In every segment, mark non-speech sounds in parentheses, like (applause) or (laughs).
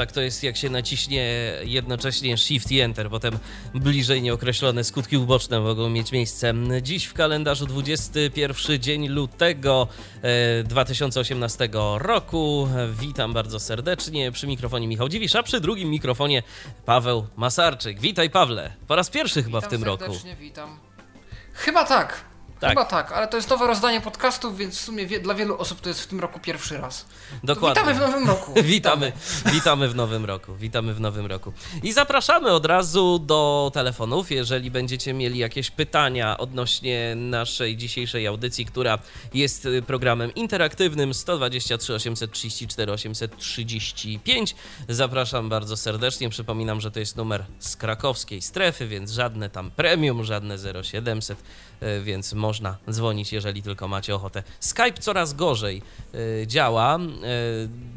Tak to jest jak się naciśnie jednocześnie Shift i Enter, potem bliżej nieokreślone skutki uboczne mogą mieć miejsce. Dziś w kalendarzu 21 dzień lutego 2018 e, roku. Witam bardzo serdecznie. Przy mikrofonie Michał Dziwisz, a przy drugim mikrofonie Paweł Masarczyk. Witaj Pawle. Po raz pierwszy chyba witam w tym roku. Witam. Chyba tak. Tak. Chyba tak, ale to jest nowe rozdanie podcastów, więc w sumie wie, dla wielu osób to jest w tym roku pierwszy raz. Dokładnie. To witamy w nowym roku. (laughs) witamy, witamy w nowym roku. Witamy w nowym roku. I zapraszamy od razu do telefonów, jeżeli będziecie mieli jakieś pytania odnośnie naszej dzisiejszej audycji, która jest programem interaktywnym 123 834 835. Zapraszam bardzo serdecznie. Przypominam, że to jest numer z krakowskiej strefy, więc żadne tam premium, żadne 0700 E, więc można dzwonić, jeżeli tylko macie ochotę. Skype coraz gorzej e, działa. E,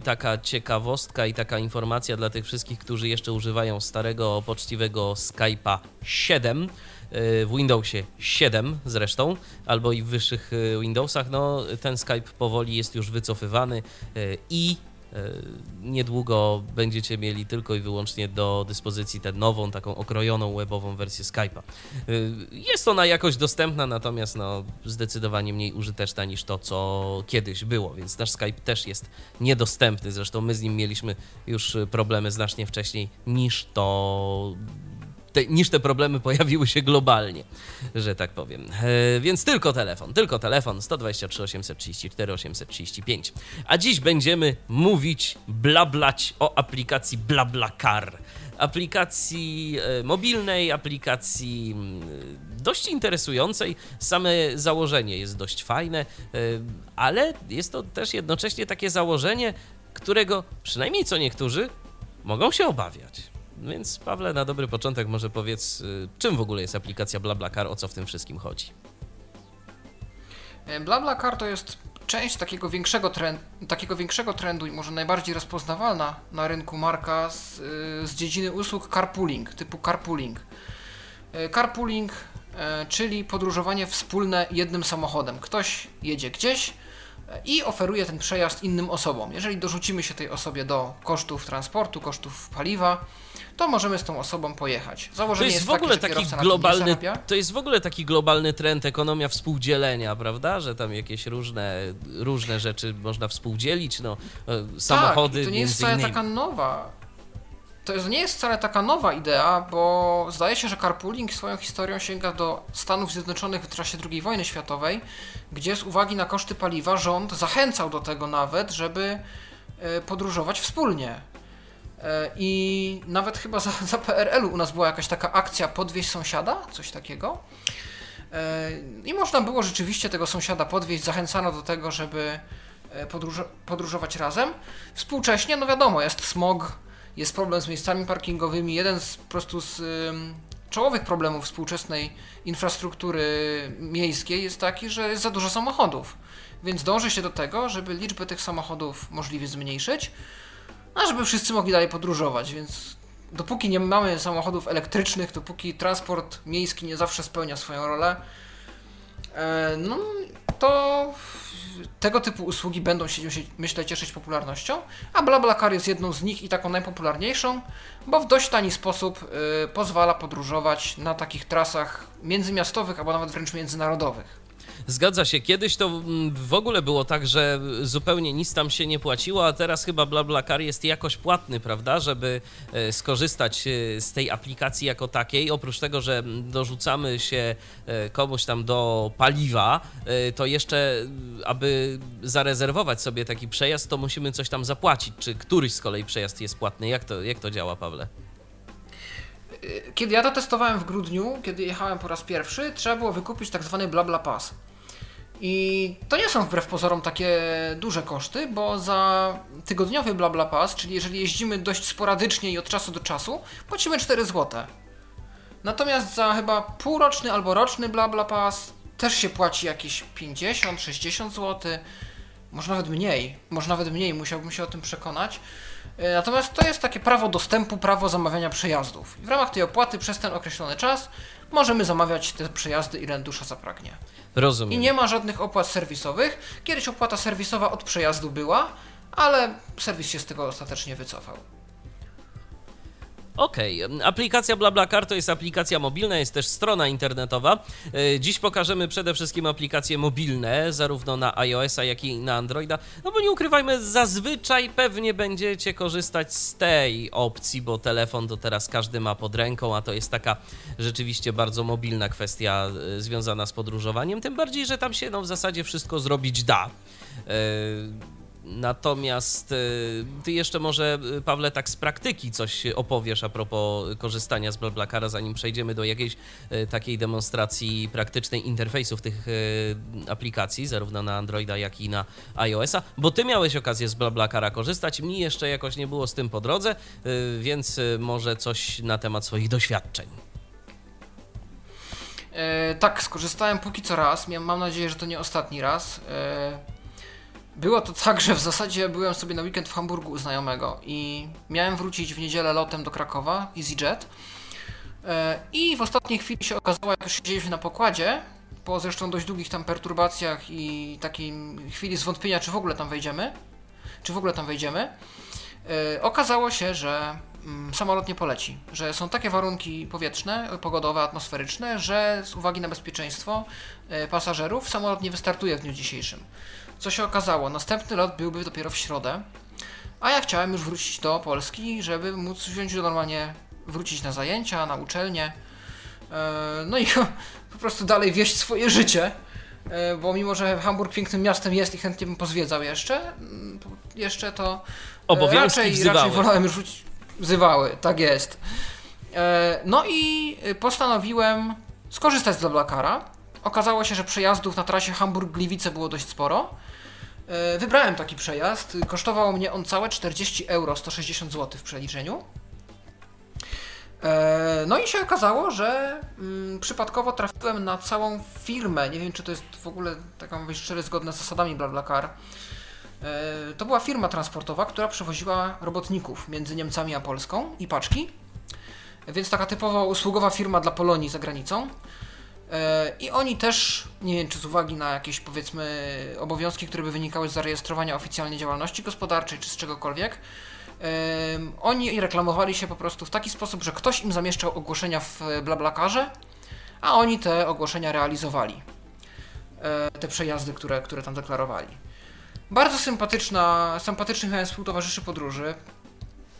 taka ciekawostka i taka informacja dla tych wszystkich, którzy jeszcze używają starego poczciwego Skype'a 7 w Windowsie 7 zresztą, albo i w wyższych Windowsach, no ten Skype powoli jest już wycofywany i niedługo będziecie mieli tylko i wyłącznie do dyspozycji tę nową, taką okrojoną webową wersję Skype'a. E, jest ona jakoś dostępna, natomiast no, zdecydowanie mniej użyteczna niż to, co kiedyś było, więc nasz Skype też jest niedostępny. Zresztą my z nim mieliśmy już problemy znacznie wcześniej niż to te, niż te problemy pojawiły się globalnie, że tak powiem. E, więc tylko telefon, tylko telefon 123 834 835. A dziś będziemy mówić, blablać o aplikacji BlaBlaCar. Aplikacji e, mobilnej, aplikacji mm, dość interesującej. Same założenie jest dość fajne, e, ale jest to też jednocześnie takie założenie, którego przynajmniej co niektórzy mogą się obawiać. Więc Pawle, na dobry początek może powiedz, y, czym w ogóle jest aplikacja BlaBlaCar, o co w tym wszystkim chodzi? E, BlaBlaCar to jest część takiego większego, trend, takiego większego trendu i może najbardziej rozpoznawalna na rynku marka z, y, z dziedziny usług carpooling, typu carpooling. E, carpooling, e, czyli podróżowanie wspólne jednym samochodem. Ktoś jedzie gdzieś, i oferuje ten przejazd innym osobom. Jeżeli dorzucimy się tej osobie do kosztów transportu, kosztów paliwa, to możemy z tą osobą pojechać. Założenie to jest, jest w ogóle taki, taki globalny, to jest w ogóle taki globalny trend ekonomia współdzielenia, prawda? Że tam jakieś różne, różne rzeczy można współdzielić, no, e, samochody. Tak, to nie jest wcale taka nowa. To nie jest wcale taka nowa idea, bo zdaje się, że carpooling swoją historią sięga do Stanów Zjednoczonych w czasie II wojny światowej, gdzie z uwagi na koszty paliwa rząd zachęcał do tego nawet, żeby e, podróżować wspólnie. E, I nawet chyba za, za PRL-u u nas była jakaś taka akcja podwieźć sąsiada, coś takiego. E, I można było rzeczywiście tego sąsiada podwieźć, zachęcano do tego, żeby e, podróż podróżować razem. Współcześnie, no wiadomo, jest smog, jest problem z miejscami parkingowymi. Jeden z po prostu z czołowych problemów współczesnej infrastruktury miejskiej jest taki, że jest za dużo samochodów. Więc dąży się do tego, żeby liczbę tych samochodów możliwie zmniejszyć a żeby wszyscy mogli dalej podróżować, więc dopóki nie mamy samochodów elektrycznych, dopóki transport miejski nie zawsze spełnia swoją rolę, e, no to tego typu usługi będą się, myślę, cieszyć popularnością, a BlaBlaCar jest jedną z nich i taką najpopularniejszą, bo w dość tani sposób y, pozwala podróżować na takich trasach międzymiastowych albo nawet wręcz międzynarodowych. Zgadza się, kiedyś to mm, w ogóle było tak, że zupełnie nic tam się nie płaciło, a teraz chyba BlaBlaCar jest jakoś płatny, prawda, żeby e, skorzystać e, z tej aplikacji jako takiej. Oprócz tego, że dorzucamy się e, komuś tam do paliwa, to jeszcze, aby zarezerwować sobie taki przejazd, to musimy coś tam zapłacić. Czy któryś z kolei przejazd jest płatny? Jak to, jak to działa, Pawle? Kiedy ja to testowałem w grudniu, kiedy jechałem po raz pierwszy, trzeba było wykupić tak zwany BlaBla Pass. I to nie są wbrew pozorom takie duże koszty, bo za tygodniowy BlaBlaPass, czyli jeżeli jeździmy dość sporadycznie i od czasu do czasu, płacimy 4 zł. Natomiast za chyba półroczny albo roczny BlaBlaPass też się płaci jakieś 50-60 zł. może nawet mniej, może nawet mniej, musiałbym się o tym przekonać. E, natomiast to jest takie prawo dostępu, prawo zamawiania przejazdów. I w ramach tej opłaty przez ten określony czas możemy zamawiać te przejazdy, ile dusza zapragnie. Rozumiem. I nie ma żadnych opłat serwisowych. Kiedyś opłata serwisowa od przejazdu była, ale serwis się z tego ostatecznie wycofał. Okej, aplikacja BlaBlaCar to jest aplikacja mobilna, jest też strona internetowa. E, Dziś pokażemy przede wszystkim aplikacje mobilne, zarówno na iOS-a, jak i na Androida. No bo nie ukrywajmy, zazwyczaj pewnie będziecie korzystać z tej opcji, bo telefon to teraz każdy ma pod ręką, a to jest taka rzeczywiście bardzo mobilna kwestia e, związana z podróżowaniem. Tym bardziej, że tam się no, w zasadzie wszystko zrobić da. E, Natomiast y, ty jeszcze może, y, Pawle, tak z praktyki coś opowiesz a propos korzystania z BlaBlaCara, zanim przejdziemy do jakiejś y, takiej demonstracji praktycznej interfejsów tych aplikacji, zarówno na Androida, jak i na iOS-a, bo ty miałeś okazję z BlaBlaCara korzystać, mi jeszcze jakoś nie było z tym po drodze, więc może coś na temat swoich doświadczeń. E, tak, skorzystałem póki co raz. Mam nadzieję, że to nie ostatni raz. E, było to tak, że w zasadzie byłem sobie na weekend w Hamburgu u znajomego i miałem wrócić w niedzielę lotem do Krakowa, EasyJet. E, I w ostatniej chwili się okazało, jak już siedzieliśmy na pokładzie, po zresztą dość długich tam perturbacjach i takiej chwili zwątpienia, czy w ogóle tam wejdziemy, czy w ogóle tam wejdziemy, e, okazało się, że mm, samolot nie poleci, że są takie warunki powietrzne, pogodowe, atmosferyczne, że z uwagi na bezpieczeństwo e, pasażerów samolot nie wystartuje w dniu dzisiejszym. Co się okazało? Następny lot byłby dopiero w środę, a ja chciałem już wrócić do Polski, żeby móc wziąć normalnie, wrócić na zajęcia, na uczelnię, e, no i (laughs) po prostu dalej wieść swoje życie. E, Bo mimo, że Hamburg pięknym miastem jest i chętnie bym pozwiedzał jeszcze, mm, jeszcze to e, Obowiązki raczej, wzywały. raczej wolałem już wrócić. Wzywały, tak jest. No i postanowiłem skorzystać z BlaBlaCara. Okazało się, że przejazdów na trasie Hamburg-Gliwice było dość sporo. E, Wybrałem taki przejazd. Kosztował mnie on całe 40 euro, 160 zł w przeliczeniu. E, No i się okazało, że mm, przypadkowo trafiłem na całą firmę. Nie wiem, czy to jest w ogóle, tak mam być szczery, zgodne z zasadami BlaBlaCar. E, To była firma transportowa, która przewoziła robotników między Niemcami a Polską i paczki. Więc taka typowo usługowa firma dla Polonii za granicą. E, I oni też, nie wiem czy z uwagi na jakieś powiedzmy obowiązki, które by wynikały z zarejestrowania oficjalnej działalności gospodarczej czy z czegokolwiek, oni reklamowali się po prostu w taki sposób, że ktoś im zamieszczał ogłoszenia w BlaBlaCarze, a oni te ogłoszenia realizowali. E, Te przejazdy, które, które tam deklarowali. Bardzo sympatyczna, sympatycznych miałem współtowarzyszy podróży.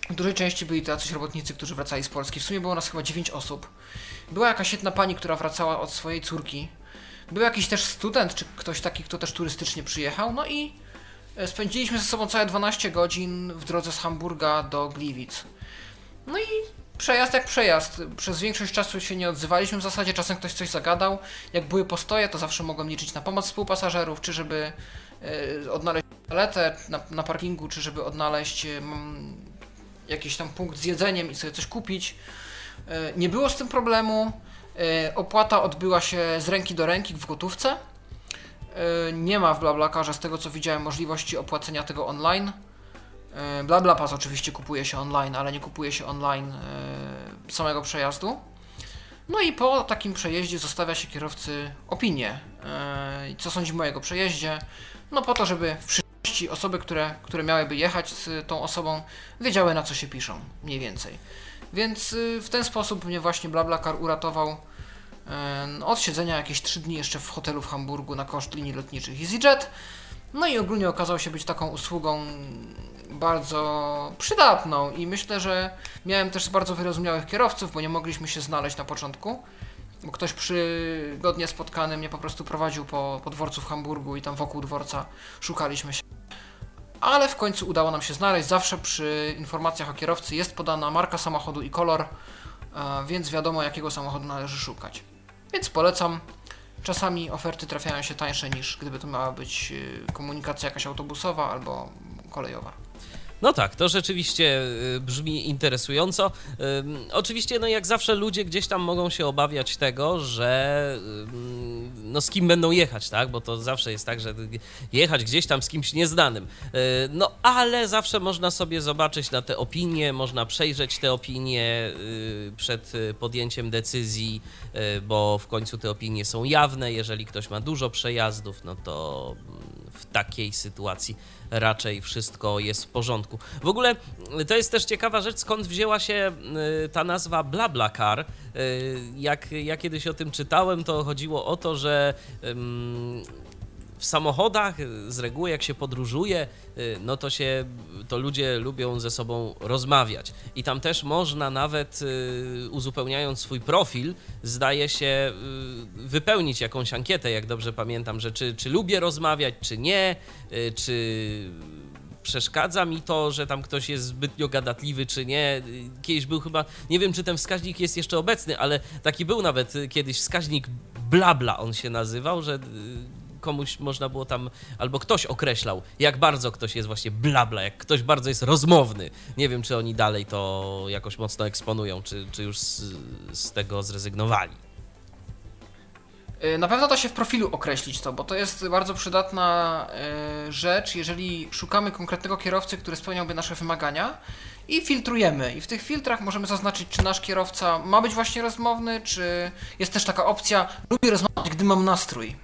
W dużej części byli to robotnicy, którzy wracali z Polski. W sumie było nas chyba 9 osób. Była jakaś jedna pani, która wracała od swojej córki. Był jakiś też student, czy ktoś taki, kto też turystycznie przyjechał. No i e, spędziliśmy ze sobą całe 12 godzin w drodze z Hamburga do Gliwic. No i przejazd jak przejazd. Przez większość czasu się nie odzywaliśmy w zasadzie, czasem ktoś coś zagadał. Jak były postoje, to zawsze mogłem liczyć na pomoc współpasażerów, czy żeby e, odnaleźć toaletę na, na parkingu, czy żeby odnaleźć jakiś tam punkt z jedzeniem i sobie coś kupić. E, Nie było z tym problemu. E, Opłata odbyła się z ręki do ręki w gotówce. E, Nie ma w BlaBlaCarze, z tego co widziałem, możliwości opłacenia tego online. BlaBlaPass oczywiście kupuje się online, ale nie kupuje się online samego przejazdu. No i po takim przejeździe zostawia się kierowcy opinię. Co sądzi o mojego przejeździe? No po to, żeby w przyszłości osoby, które, które miałyby jechać z tą osobą, wiedziały na co się piszą, mniej więcej. Więc y, w ten sposób mnie właśnie BlaBlaCar uratował e, od siedzenia jakieś 3 dni jeszcze w hotelu w Hamburgu na koszt linii lotniczych EasyJet. No i ogólnie okazał się być taką usługą bardzo przydatną i myślę, że miałem też bardzo wyrozumiałych kierowców, bo nie mogliśmy się znaleźć na początku, bo ktoś przygodnie spotkany mnie po prostu prowadził po, po dworcu w Hamburgu i tam wokół dworca szukaliśmy się. Ale w końcu udało nam się znaleźć. Zawsze przy informacjach o kierowcy jest podana marka samochodu i kolor, e, więc wiadomo jakiego samochodu należy szukać. Więc polecam. Czasami oferty trafiają się tańsze niż gdyby to miała być e, komunikacja jakaś autobusowa albo kolejowa. No tak, to rzeczywiście y, brzmi interesująco. Ym, Oczywiście, no jak zawsze ludzie gdzieś tam mogą się obawiać tego, że ym, no z kim będą jechać, tak? Bo to zawsze jest tak, że jechać gdzieś tam z kimś nieznanym. Y, No ale zawsze można sobie zobaczyć na te opinie, można przejrzeć te opinie y, przed y, podjęciem decyzji, y, bo w końcu te opinie są jawne. Jeżeli ktoś ma dużo przejazdów, no to w takiej sytuacji raczej wszystko jest w porządku. W ogóle y, to jest też ciekawa rzecz, skąd wzięła się y, ta nazwa BlaBlaCar. Y, Jak ja kiedyś o tym czytałem, to chodziło o to, że w samochodach z reguły jak się podróżuje, y, no to się to ludzie lubią ze sobą rozmawiać. I tam też można nawet y, uzupełniając swój profil, zdaje się y, wypełnić jakąś ankietę, jak dobrze pamiętam, że czy, czy lubię rozmawiać, czy nie, czy przeszkadza mi to, że tam ktoś jest zbytnio gadatliwy, czy nie. Kiedyś był chyba, nie wiem czy ten wskaźnik jest jeszcze obecny, ale taki był nawet kiedyś wskaźnik blabla on się nazywał, że komuś można było tam, albo ktoś określał, jak bardzo ktoś jest właśnie blabla, jak ktoś bardzo jest rozmowny. Nie wiem, czy oni dalej to jakoś mocno eksponują, czy, czy już z, z tego zrezygnowali. Y, Na pewno da się w profilu określić to, bo to jest bardzo przydatna y, rzecz, jeżeli szukamy konkretnego kierowcy, który spełniałby nasze wymagania i filtrujemy. I w tych filtrach możemy zaznaczyć, czy nasz kierowca ma być właśnie rozmowny, czy jest też taka opcja, lubię rozmawiać, gdy mam nastrój.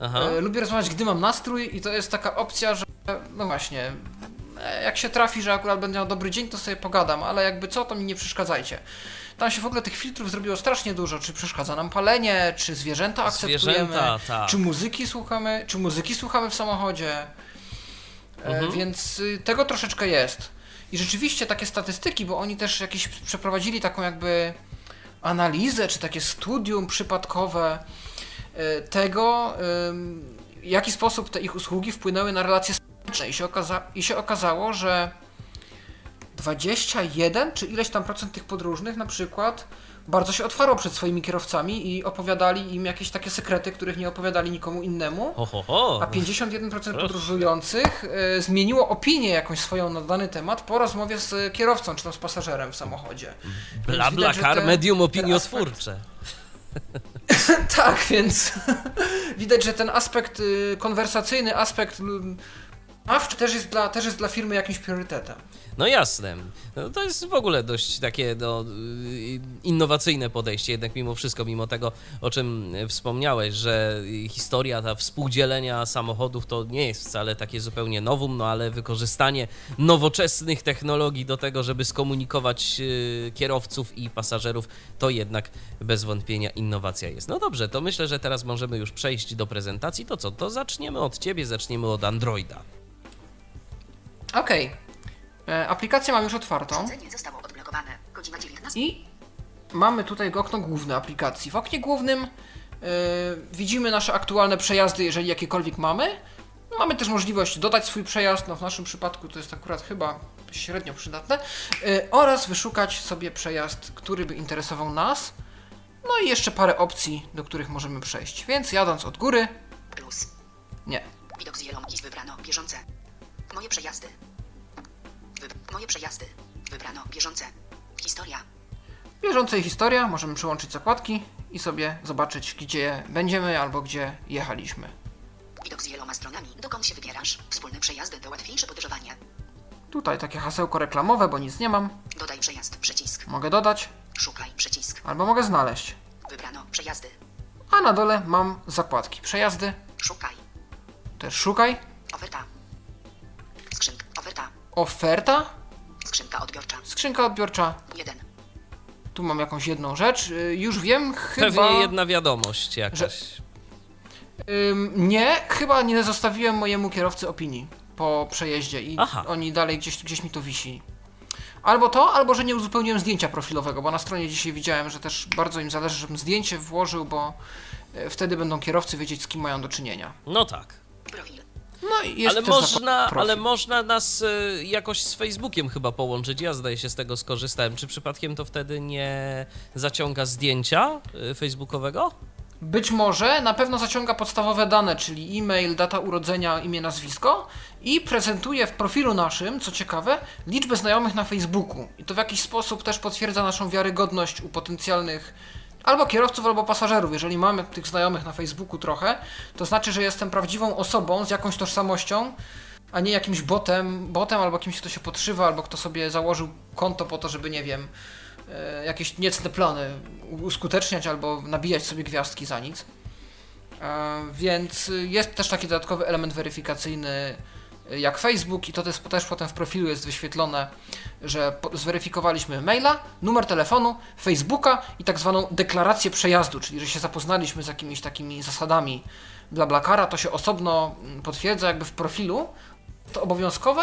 E, Lubię rozmawiać, gdy mam nastrój i to jest taka opcja, że no właśnie, e, jak się trafi, że akurat będę miał dobry dzień, to sobie pogadam, ale jakby co, to mi nie przeszkadzajcie. Tam się w ogóle tych filtrów zrobiło strasznie dużo, czy przeszkadza nam palenie, czy zwierzęta akceptujemy, Zwierzęta, tak. czy muzyki słuchamy, czy muzyki słuchamy w samochodzie. E, Mhm. Więc y, tego troszeczkę jest. I rzeczywiście takie statystyki, bo oni też jakieś przeprowadzili taką jakby analizę, czy takie studium przypadkowe tego, ym, w jaki sposób te ich usługi wpłynęły na relacje społeczne. I się, okaza- I się okazało, że 21 czy ileś tam procent tych podróżnych na przykład bardzo się otwarło przed swoimi kierowcami i opowiadali im jakieś takie sekrety, których nie opowiadali nikomu innemu. Ho, ho, ho. A 51% Proszę. podróżujących y, zmieniło opinię jakąś swoją na dany temat po rozmowie z kierowcą czy tam z pasażerem w samochodzie. Więc Bla, bla, widać, kar, te- medium ten opiniotwórcze. (laughs) (laughs) Tak, więc (laughs) widać, że ten aspekt y, konwersacyjny, aspekt awczy też jest dla, też jest dla firmy jakimś priorytetem. No jasne. No, to jest w ogóle dość takie no, y, innowacyjne podejście, jednak mimo wszystko, mimo tego, o czym wspomniałeś, że historia ta współdzielenia samochodów to nie jest wcale takie zupełnie nowum, no ale wykorzystanie nowoczesnych technologii do tego, żeby skomunikować y, kierowców i pasażerów, to jednak bez wątpienia innowacja jest. No dobrze, to myślę, że teraz możemy już przejść do prezentacji. To co? To zaczniemy od ciebie, zaczniemy od Androida. Okej. E, Aplikację mam już otwartą Urządzenie zostało odblokowane. Godzina 19. i mamy tutaj okno główne aplikacji. W oknie głównym y, widzimy nasze aktualne przejazdy, jeżeli jakiekolwiek mamy. Mamy też możliwość dodać swój przejazd, no w naszym przypadku to jest akurat chyba średnio przydatne, y, oraz wyszukać sobie przejazd, który by interesował nas. No i jeszcze parę opcji, do których możemy przejść. Więc jadąc od góry, Plus. nie. Widok z wielomkis wybrano. Bieżące. Moje przejazdy. Moje przejazdy. Wybrano. Bieżące. Historia. Bieżącej historia, możemy przełączyć zakładki i sobie zobaczyć, gdzie będziemy albo gdzie jechaliśmy. Widok z wieloma stronami. Dokąd się wybierasz? Wspólne przejazdy to łatwiejsze podróżowanie. Tutaj takie hasełko reklamowe, bo nic nie mam. Dodaj przejazd. Przycisk. Mogę dodać, Szukaj. Przycisk. albo mogę znaleźć. Wybrano. Przejazdy. A na dole mam zakładki. Przejazdy, Szukaj. też szukaj. Oferta. Oferta. Skrzynka odbiorcza. skrzynka odbiorcza. 1. Tu mam jakąś jedną rzecz. Y, Już wiem, chyba... Pewnie jedna wiadomość jakaś. Ym, nie, chyba nie zostawiłem mojemu kierowcy opinii po przejeździe i Aha. oni dalej gdzieś, gdzieś mi to wisi. Albo to, albo że nie uzupełniłem zdjęcia profilowego, bo na stronie dzisiaj widziałem, że też bardzo im zależy, żebym zdjęcie włożył, bo e, wtedy będą kierowcy wiedzieć, z kim mają do czynienia. No tak. Profil. No i jest ale można, ale można nas y, jakoś z Facebookiem chyba połączyć. Ja zdaje się z tego skorzystałem. Czy przypadkiem to wtedy nie zaciąga zdjęcia y, facebookowego? Być może na pewno zaciąga podstawowe dane, czyli e-mail, data urodzenia, imię, nazwisko i prezentuje w profilu naszym, co ciekawe, liczbę znajomych na Facebooku. I to w jakiś sposób też potwierdza naszą wiarygodność u potencjalnych albo kierowców, albo pasażerów. Jeżeli mamy tych znajomych na Facebooku trochę, to znaczy, że jestem prawdziwą osobą z jakąś tożsamością, a nie jakimś botem, botem albo kimś, kto się podszywa, albo kto sobie założył konto po to, żeby, nie wiem, e, jakieś niecne plany uskuteczniać albo nabijać sobie gwiazdki za nic. E, Więc jest też taki dodatkowy element weryfikacyjny jak Facebook i to też, też potem w profilu jest wyświetlone, że po- zweryfikowaliśmy maila, numer telefonu, Facebooka i tak zwaną deklarację przejazdu, czyli że się zapoznaliśmy z jakimiś takimi zasadami BlaBlaCara, to się osobno mm, potwierdza jakby w profilu. To obowiązkowe,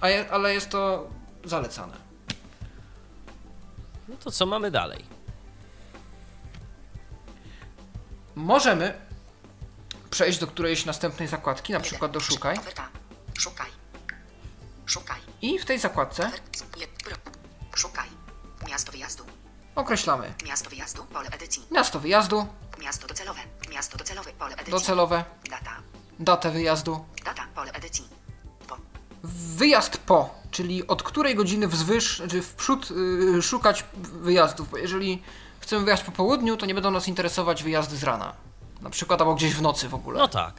a je, ale jest to zalecane. No to co mamy dalej? Możemy przejść do którejś następnej zakładki, na przykład do szukaj. Szukaj. Szukaj. I w tej zakładce Szukaj. Miasto wyjazdu. określamy Miasto wyjazdu. Pole edycji. miasto wyjazdu, Miasto docelowe. Miasto docelowe. Pole edycji. docelowe, Data. datę wyjazdu, Data. Pole edycji. Po. wyjazd po, czyli od której godziny wzwyż, czy w przód yy, szukać wyjazdów, bo jeżeli chcemy wyjechać po południu, to nie będą nas interesować wyjazdy z rana. Na przykład albo gdzieś w nocy w ogóle. No tak.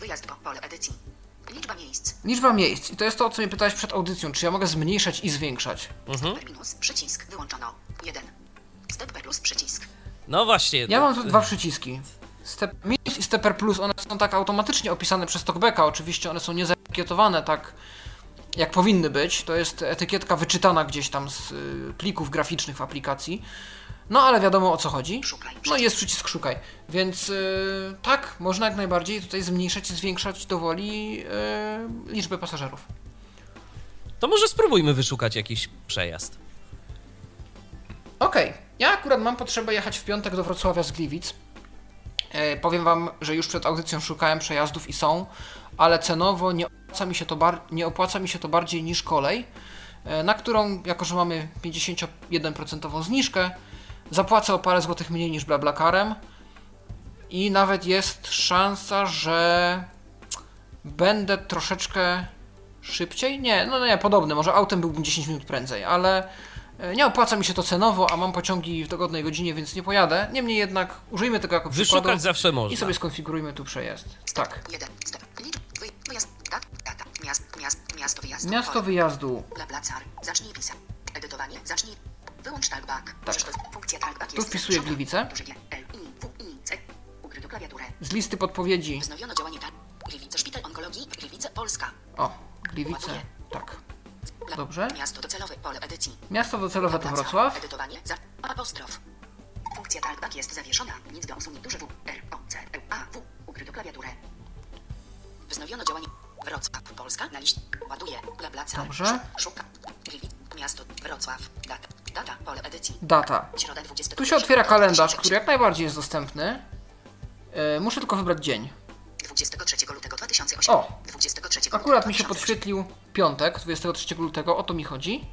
Wyjazd po. Pole edycji. Liczba miejsc. Liczba miejsc. I to jest to, o co mnie pytałeś przed audycją. Czy ja mogę zmniejszać i zwiększać? Mhm. Per minus. Przycisk. Wyłączono. 1. Step plus. Przycisk. No właśnie. Ja mam tu dwa przyciski. Step minus i stepper plus, one są tak automatycznie opisane przez Talkbacka. Oczywiście one są nie zaetykietowane tak, jak powinny być. To jest etykietka wyczytana gdzieś tam z y, plików graficznych w aplikacji. No ale wiadomo o co chodzi. Szukaj. No i jest przycisk szukaj. Więc y, tak, można jak najbardziej tutaj zmniejszać i zwiększać dowoli y, liczbę pasażerów. To może spróbujmy wyszukać jakiś przejazd. Okej, ja akurat mam potrzebę jechać w piątek do Wrocławia z Gliwic. E, powiem wam, że już przed audycją szukałem przejazdów i są, ale cenowo nie opłaca mi się to, bar- nie opłaca mi się to bardziej niż kolej, e, na którą, jako że mamy 51% zniżkę, zapłacę o parę złotych mniej niż BlaBlaCarem i nawet jest szansa, że będę troszeczkę szybciej? Nie, no nie, podobny, może autem byłbym 10 minut prędzej, ale e, nie opłaca mi się to cenowo, a mam pociągi w dogodnej godzinie, więc nie pojadę. Niemniej jednak użyjmy tego jako przykładu Wyszukać zawsze i można. sobie skonfigurujmy tu przejazd. Tak. 1. Step. Licz. Wy, wyjazd. Dat, data. Miast, miast, miasto wyjazdu. Miasto wyjazdu. Zacznij pisać. Edytowanie. Zacznij. Wyłącz talkback. Tak. Funkcja talkback Tu jest wpisuję zaznaczona. Gliwice. Duże G, L, I, W, I, C. Ukryto klawiaturę. Z listy podpowiedzi. Wznowiono działanie tak. Gliwice Szpital Onkologii. Gliwice Polska. O, Gliwice. Tak. Dobrze. Miasto docelowe. Pole edycji. Miasto docelowe to. Wrocław. Edytowanie. Za. Apostrof. Funkcja talkback jest zawieszona. Nic do usunięcia. Duże W. R, O, C, E, A, W. Ukryto klawiaturę. Wznowiono działanie. Wrocław. Polska. Na liście. Ładuje. Dobrze. Szu- Szuka. Gliwice. Miasto. Wrocław. Data. Pole edycji. Data. Środa 20. Tu się otwiera kalendarz, który jak najbardziej jest dostępny. E, muszę tylko wybrać dzień. 23 lutego 2008. O! 23 Akurat mi się 2008. podświetlił piątek, 23 lutego, o to mi chodzi.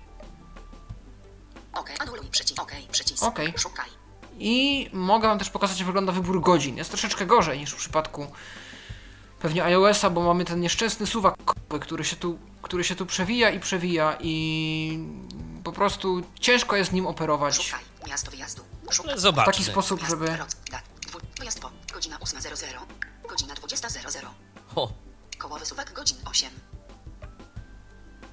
OK, anuluj przycisk. OK, przycisk. Okej. Szukaj. I mogę Wam też pokazać, jak wygląda wybór godzin. Jest troszeczkę gorzej niż w przypadku pewnie iOS-a, bo mamy ten nieszczęsny suwak, który się tu, który się tu przewija i przewija i po prostu ciężko jest nim operować. Szukaj. Miasto wyjazdu. Szukaj. W Zobaczmy. taki sposób, Miasto żeby... Wyjazd po. Godzina 8.00. Godzina 20.00. O, Kołowy suwak godzin 8.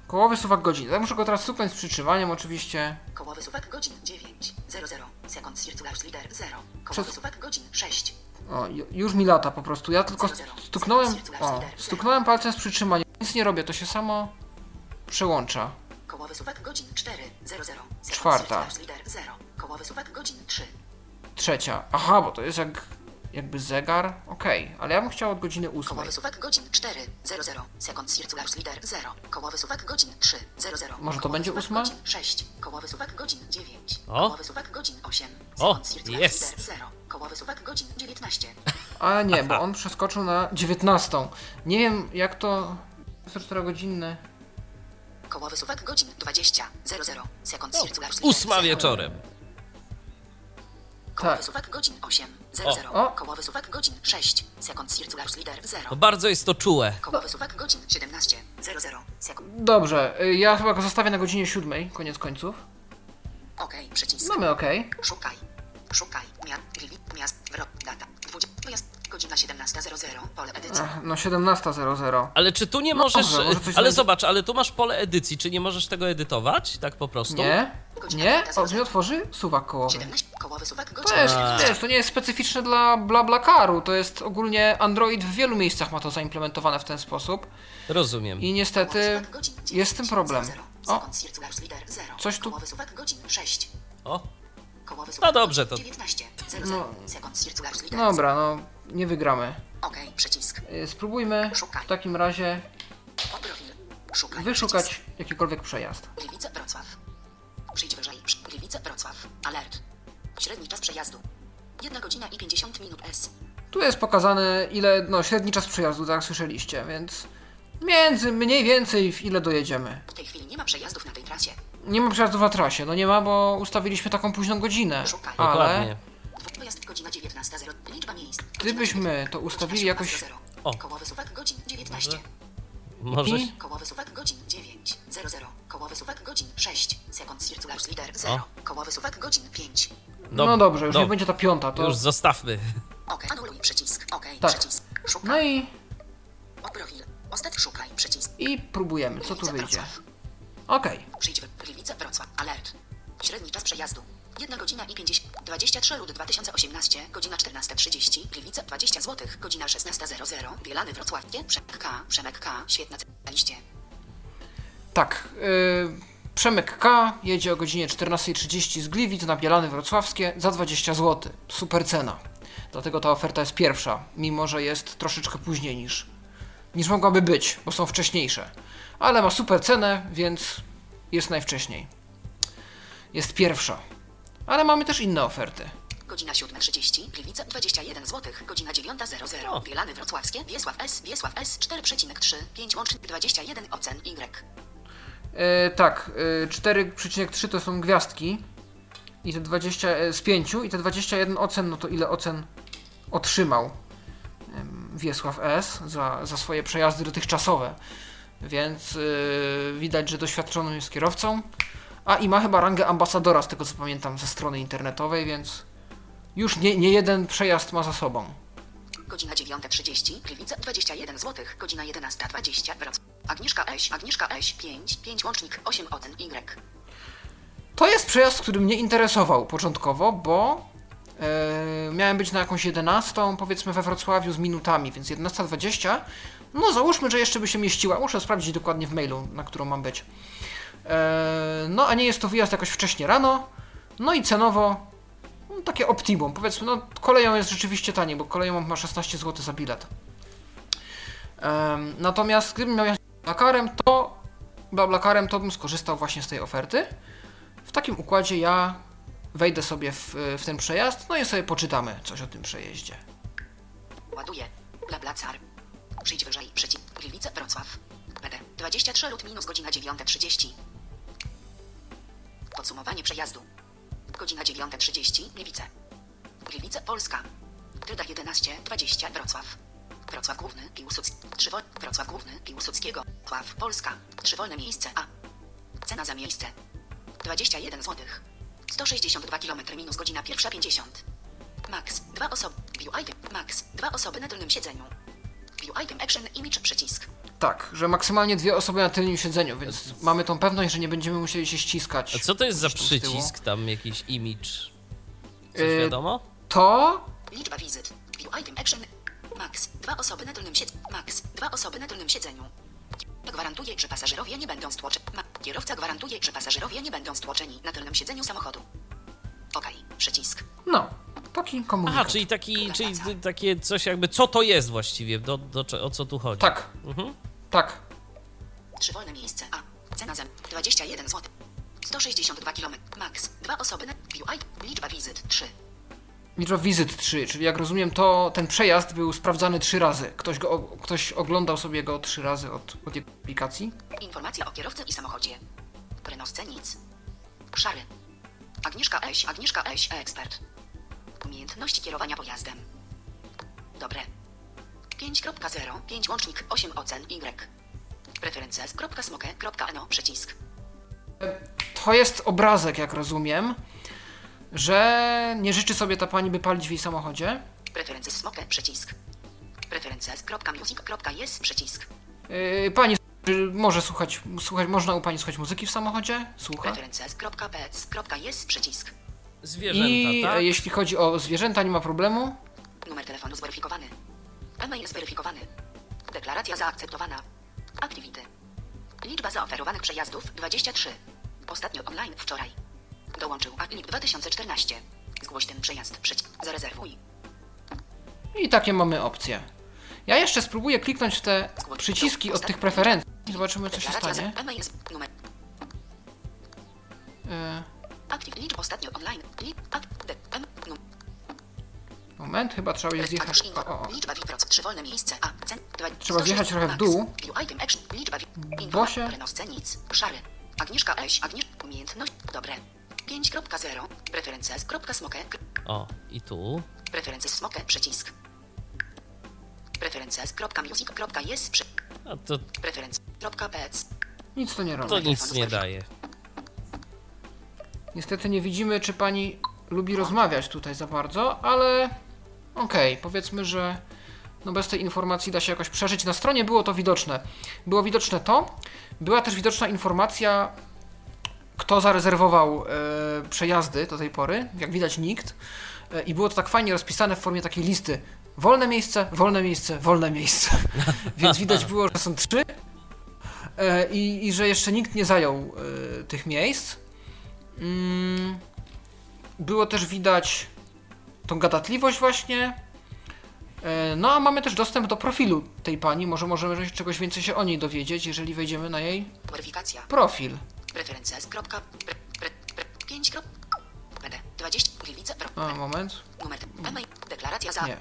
Kołowy suwak godzin. Ja muszę go teraz supnąć z przytrzymaniem oczywiście. Kołowy suwak godzin 9.00. Sekund circular lider 0. Kołowy Przez- suwak godzin 6. O, ju- już mi lata po prostu. Ja tylko stuknąłem... O, stuknąłem palcem z przytrzymaniem. Nic nie robię, to się samo przełącza. Kołowy suwak godzin 4.00. Sekund Czwarta. circular lider 0. Kołowy suwak godzin 3. Trzecia. Aha, bo to jest jak jakby zegar. Okej, ale ja bym chciał od godziny ósmej. Kołowy suwak godzin 4.00. Sekund lider 0. Kołowy suwak godzin 3.00. Może to będzie suwak ósma? godzin 6. Kołowy suwak godzin 9. O. Kołowy suwak godzin 8. O, jest. lider 0. Kołowy suwak godzin 19. A nie, bo on przeskoczył na 19. Nie wiem jak to... 24 godzinne. Kołowy suwak godzin 20.00. Sekund circular lider ósma 0. wieczorem. Kołowy Tak. suwak godzin 8.00. 00. O. Kołowy suwak godzin 6. Sekund circular slider 0. No bardzo jest to czułe. Kołowy suwak godzin 17. 00. Sekund. Dobrze, y, ja chyba go zostawię na godzinie siódmej, koniec końców. OK. Przycisk. Mamy OK. Szukaj. Szukaj. Gliwi- Miast. Rok. Data. 20. Wyjazd. Godzina 17.00. Pole edycji. Ach, no 17.00. Ale czy tu nie możesz. może, może coś ale będzie- zobacz, ale tu masz pole edycji, czy nie możesz tego edytować? Tak po prostu? Nie? Godzina Nie? 9:00. O, mnie otworzy suwak kołowy. 17. Kołowy suwak To godzin jest, 17. wiesz, to nie jest specyficzne dla BlaBlaCaru, to jest ogólnie Android w wielu miejscach ma to zaimplementowane w ten sposób Rozumiem. i niestety jest z tym 9, problem. 00. O, Sekund circular slider 0. Coś tu- Kołowy suwak godzin 6. O, No dobrze, to- 19. 00. No. Sekund circular slider dobra, no nie wygramy. OK. Przycisk. Y, Spróbujmy Szukaj. w takim razie. Szukaj. wyszukać Przycisk. jakikolwiek przejazd. Gliwice Wrocław. Przyjdź wyżej. Gliwice Wrocław. Alert. Średni czas przejazdu. 1 godzina i 50 minut S. Tu jest pokazane ile, no średni czas przejazdu, tak jak słyszeliście, więc między mniej więcej w ile dojedziemy. W tej chwili nie ma przejazdów na tej trasie. Nie ma przejazdów na trasie, no nie ma, bo ustawiliśmy taką późną godzinę, Szukaj. ale dokładnie. Pojazd godzina 19.00. Liczba miejsc. gdybyśmy to ustawili jakoś... O. Kołowy suwak godzin 19. Może. I? Kołowy suwak godzin 9. 00. Kołowy suwak godzin 6. Sekund circular slider 0. O. Kołowy suwak godzin 5. No dobrze, już dob- nie będzie ta piąta, to... Już zostawmy. OK. Anuluj przycisk. OK. Tak. Przycisk. Szukaj. No i, O profil. Ostatni szukaj. Przycisk. i próbujemy, co tu wyjdzie. Wrocław. Okej, Przyjdź w Gliwice Wrocław. Alert. Średni czas przejazdu. 1 godzina i 50. 23 lutego 2018, godzina 14.30, Gliwice 20 zł, godzina 16.00, Bielany Wrocławskie, Przemek K, Przemek K, świetna na liście. tak. Yy, Przemek K jedzie o godzinie 14.30 z Gliwic na Bielany Wrocławskie za 20 zł. Super cena. Dlatego ta oferta jest pierwsza, mimo że jest troszeczkę później niż, niż mogłaby być, bo są wcześniejsze. Ale ma super cenę, więc jest najwcześniej. Jest pierwsza. Ale mamy też inne oferty. Godzina 7.30, Gliwice 21 zł, godzina 9.00, Bielany Wrocławskie, Wiesław S, Wiesław S 4,3, 5 łącznie 21 ocen Y. E, tak, e, 4,3 to są gwiazdki i te 20 e, z 5 i te 21 ocen, no to ile ocen otrzymał Wiesław S za, za swoje przejazdy dotychczasowe. Więc e, widać, że doświadczonym jest kierowcą, a i ma chyba rangę ambasadora z tego co pamiętam ze strony internetowej, więc już nie, nie jeden przejazd ma za sobą. Godzina 9.30, Gliwice 21 zł, godzina 11.20, Wrocław. Agnieszka Eś, Agnieszka Eś 5, 5 łącznik 8 ocen Y. To jest przejazd, który mnie interesował początkowo, bo e, miałem być na jakąś 11, powiedzmy we Wrocławiu z minutami, więc 11.20. No załóżmy, że jeszcze by się mieściła. Muszę sprawdzić dokładnie w mailu, na którą mam być. E, no a nie jest to wyjazd jakoś wcześnie rano. No i cenowo no, takie optimum. Powiedzmy, no koleją jest rzeczywiście taniej, bo koleją ma 16 zł za bilet. Em, natomiast gdybym miał jechać Blakarem, to Blablacarem to bym skorzystał właśnie z tej oferty. W takim układzie ja wejdę sobie w, w ten przejazd, no i sobie poczytamy coś o tym przejeździe. Ładuje. Bla bla car. Przyjdź wyżej. Przycisk. Gliwice Wrocław. PD. 23 lut minus godzina 9.30. Podsumowanie przejazdu. Godzina 9.30. Gliwice. Gliwice Polska. Tylda 11.20 Wrocław. Wrocław Główny. Piłsudski. Trzywol. Wrocław Główny. Piłsudskiego. Wrocław Polska. Trzywolne miejsce A. Cena za miejsce. 21 zł. 162 km minus godzina pierwsza 50. Max. Dwa osoby. View item. Max. Dwa osoby na tylnym siedzeniu. View item action image przycisk. Tak, że maksymalnie dwie osoby na tylnym siedzeniu, więc mamy tą pewność, że nie będziemy musieli się ściskać. A co to jest za przycisk, tam jakiś image? Coś Y, wiadomo? To Liczba wizyt. View item action. Max. Dwa osoby na tylnym siedzeniu. Max. Dwa osoby na tylnym siedzeniu. Gwarantuje, że pasażerowie nie będą stłoczeni. Kierowca gwarantuje, że pasażerowie nie będą stłoczeni na tylnym siedzeniu samochodu. Okej. Przycisk. no, taki komunikat. Aha, czyli taki, czyli takie coś jakby, co to jest właściwie, do, do, o co tu chodzi? Tak, Mhm. tak. Trzywolne miejsce A. Cena za 21 zł. 162 km. Max. Dwa osoby na view item. Liczba wizyt 3. Liczba wizyt 3, czyli jak rozumiem, to ten przejazd był sprawdzany trzy razy. Ktoś, go, ktoś oglądał sobie go trzy razy od, od jego aplikacji. Informacja o kierowcy i samochodzie. Prenosce nic. Szary. Agnieszka Eś, Agnieszka Eś, ekspert. Umiejętności kierowania pojazdem. Dobre. 5.0 5 łącznik 8 ocen Y. Preferences.smoke.no przycisk. To jest obrazek, jak rozumiem, że nie życzy sobie ta pani, by palić w jej samochodzie. Preferences smoke przycisk. Preferences.music.jest przycisk. Yy, pani czy może słuchać, słuchać, można u pani słuchać muzyki w samochodzie? Słucha. Preferences.pets.jest przycisk. Zwierzęta, I tak? e, jeśli chodzi o zwierzęta, nie ma problemu. Numer telefonu zweryfikowany. E-mail zweryfikowany. Deklaracja zaakceptowana. Activity. Liczba zaoferowanych przejazdów 23. Ostatnio online wczoraj. Dołączył AILIP 2014. Zgłoś ten przejazd. Przyć. Zarezerwuj. I takie mamy opcje. Ja jeszcze spróbuję kliknąć w te przyciski od tych preferencji i zobaczymy, co się stanie. E, Active liczb ostatnio online. Li, ak, de, em, num, moment, chyba trzeba jest zjechać. O, o, o. Liczba wiproc. Trzy wolne miejsce. A. Cen. Dwa, Trzeba zjechać 106 trochę w dół. Item action. Liczba. Bo się- Info. nic. Szary. Agnieszka Eś. Agnieszka. Umiejętność. Dobre. 5.0. Preferences.smoke. O, i tu. Preferences smoke. Przycisk. Preferences.music.jest. Przy... A to, Preferences.pets. Nic to nie robi. to nic nie daje. Niestety nie widzimy, czy pani lubi rozmawiać tutaj za bardzo, ale okej, powiedzmy, że no bez tej informacji da się jakoś przeżyć. Na stronie było to widoczne. Było widoczne to, była też widoczna informacja, kto zarezerwował e, przejazdy do tej pory. Jak widać, nikt. E, I było to tak fajnie rozpisane w formie takiej listy. Wolne miejsce, wolne miejsce, wolne miejsce. (laughs) Więc widać było, że są trzy. E, i, I że jeszcze nikt nie zajął e, tych miejsc. Mm, Było też widać tą gadatliwość właśnie. E, No a mamy też dostęp do profilu tej pani. Może możemy czegoś więcej się o niej dowiedzieć, jeżeli wejdziemy na jej Weryfikacja. profil. Preferences. Kropka, pre, pre, pre, 5. Krop, PD. 20. Gliwice. Pro, A, moment. numer. Deklaracja za. Nie,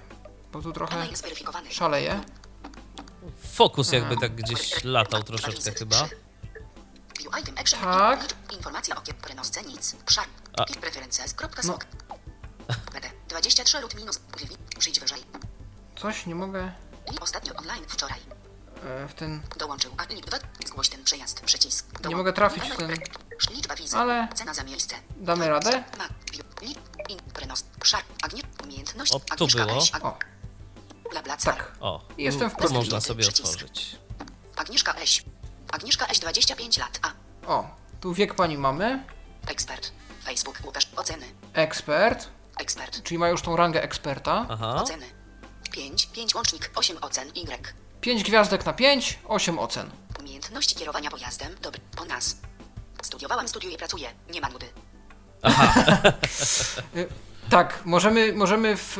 bo tu trochę szaleje. Fokus jakby tak gdzieś latał troszeczkę chyba. View item action. Tak. Informacja o kierowcy nic. Szar. Preferences. Kropka. PD. 23 lub minus. Przyjdź wyżej. Coś nie mogę Ostatnio online wczoraj. e, w ten... Dołączył a 2. Zgłoś ten przejazd. Przycisk. Nie mogę trafić w ten... Liczba wizy. Ale- Cena za miejsce. Damy radę? Ma. View. Li. In. Prenos. Szar. Agnie. Umiejętność. O, tu Agnieszka było. O, Bla bla tak. O, Jestem w profilu. można sobie otworzyć. Agnieszka Eś. Agnieszka Eś 25 lat. A. O, tu wiek pani mamy. Ekspert. Facebook. Łukasz. Oceny. Ekspert, Ekspert. czyli ma już tą rangę eksperta. Aha. Oceny. 5. 5 łącznik. 8 ocen. Y. 5 gwiazdek na 5, 8 ocen. Umiejętności kierowania pojazdem. Dobry. Po nas. Studiowałam, studiuję, pracuję. Nie ma nudy. (laughs) (laughs) Y, Tak, możemy, możemy w...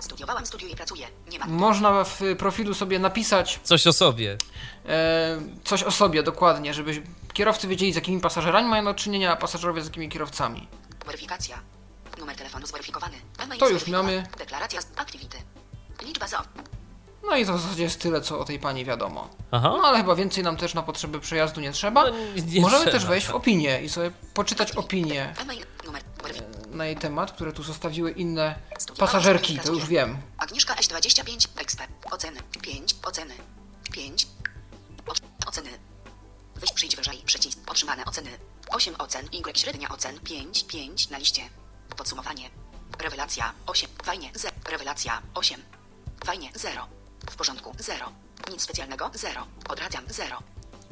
Studiowałam, studiuję, pracuję. Nie ma. Można w profilu sobie napisać Coś o sobie. e, coś o sobie dokładnie, żeby kierowcy wiedzieli z jakimi pasażerami mają do czynienia, a pasażerowie z jakimi kierowcami. Weryfikacja. Numer telefonu zweryfikowany. To już mamy. Deklaracja z activity. Liczba za... No i to w zasadzie jest tyle, co o tej pani wiadomo. Aha. No ale chyba więcej nam też na potrzeby przejazdu nie trzeba. No, nie- Możemy trzeba. też wejść w opinię i sobie poczytać. Weryfikacja. Na jej temat, które tu zostawiły inne pasażerki, to już wiem. Agnieszka S25. Ekspert. Oceny. 5. Oceny. 5. O- oceny. Wyjść przyjdź wyżej. Przycisk. Otrzymane oceny. 8 ocen. Y. Średnia ocen. 5. 5 na liście. Podsumowanie. Rewelacja. 8. Fajnie. 0. Rewelacja. 8. Fajnie. 0. W porządku. 0. Nic specjalnego. 0. Odradzam. 0.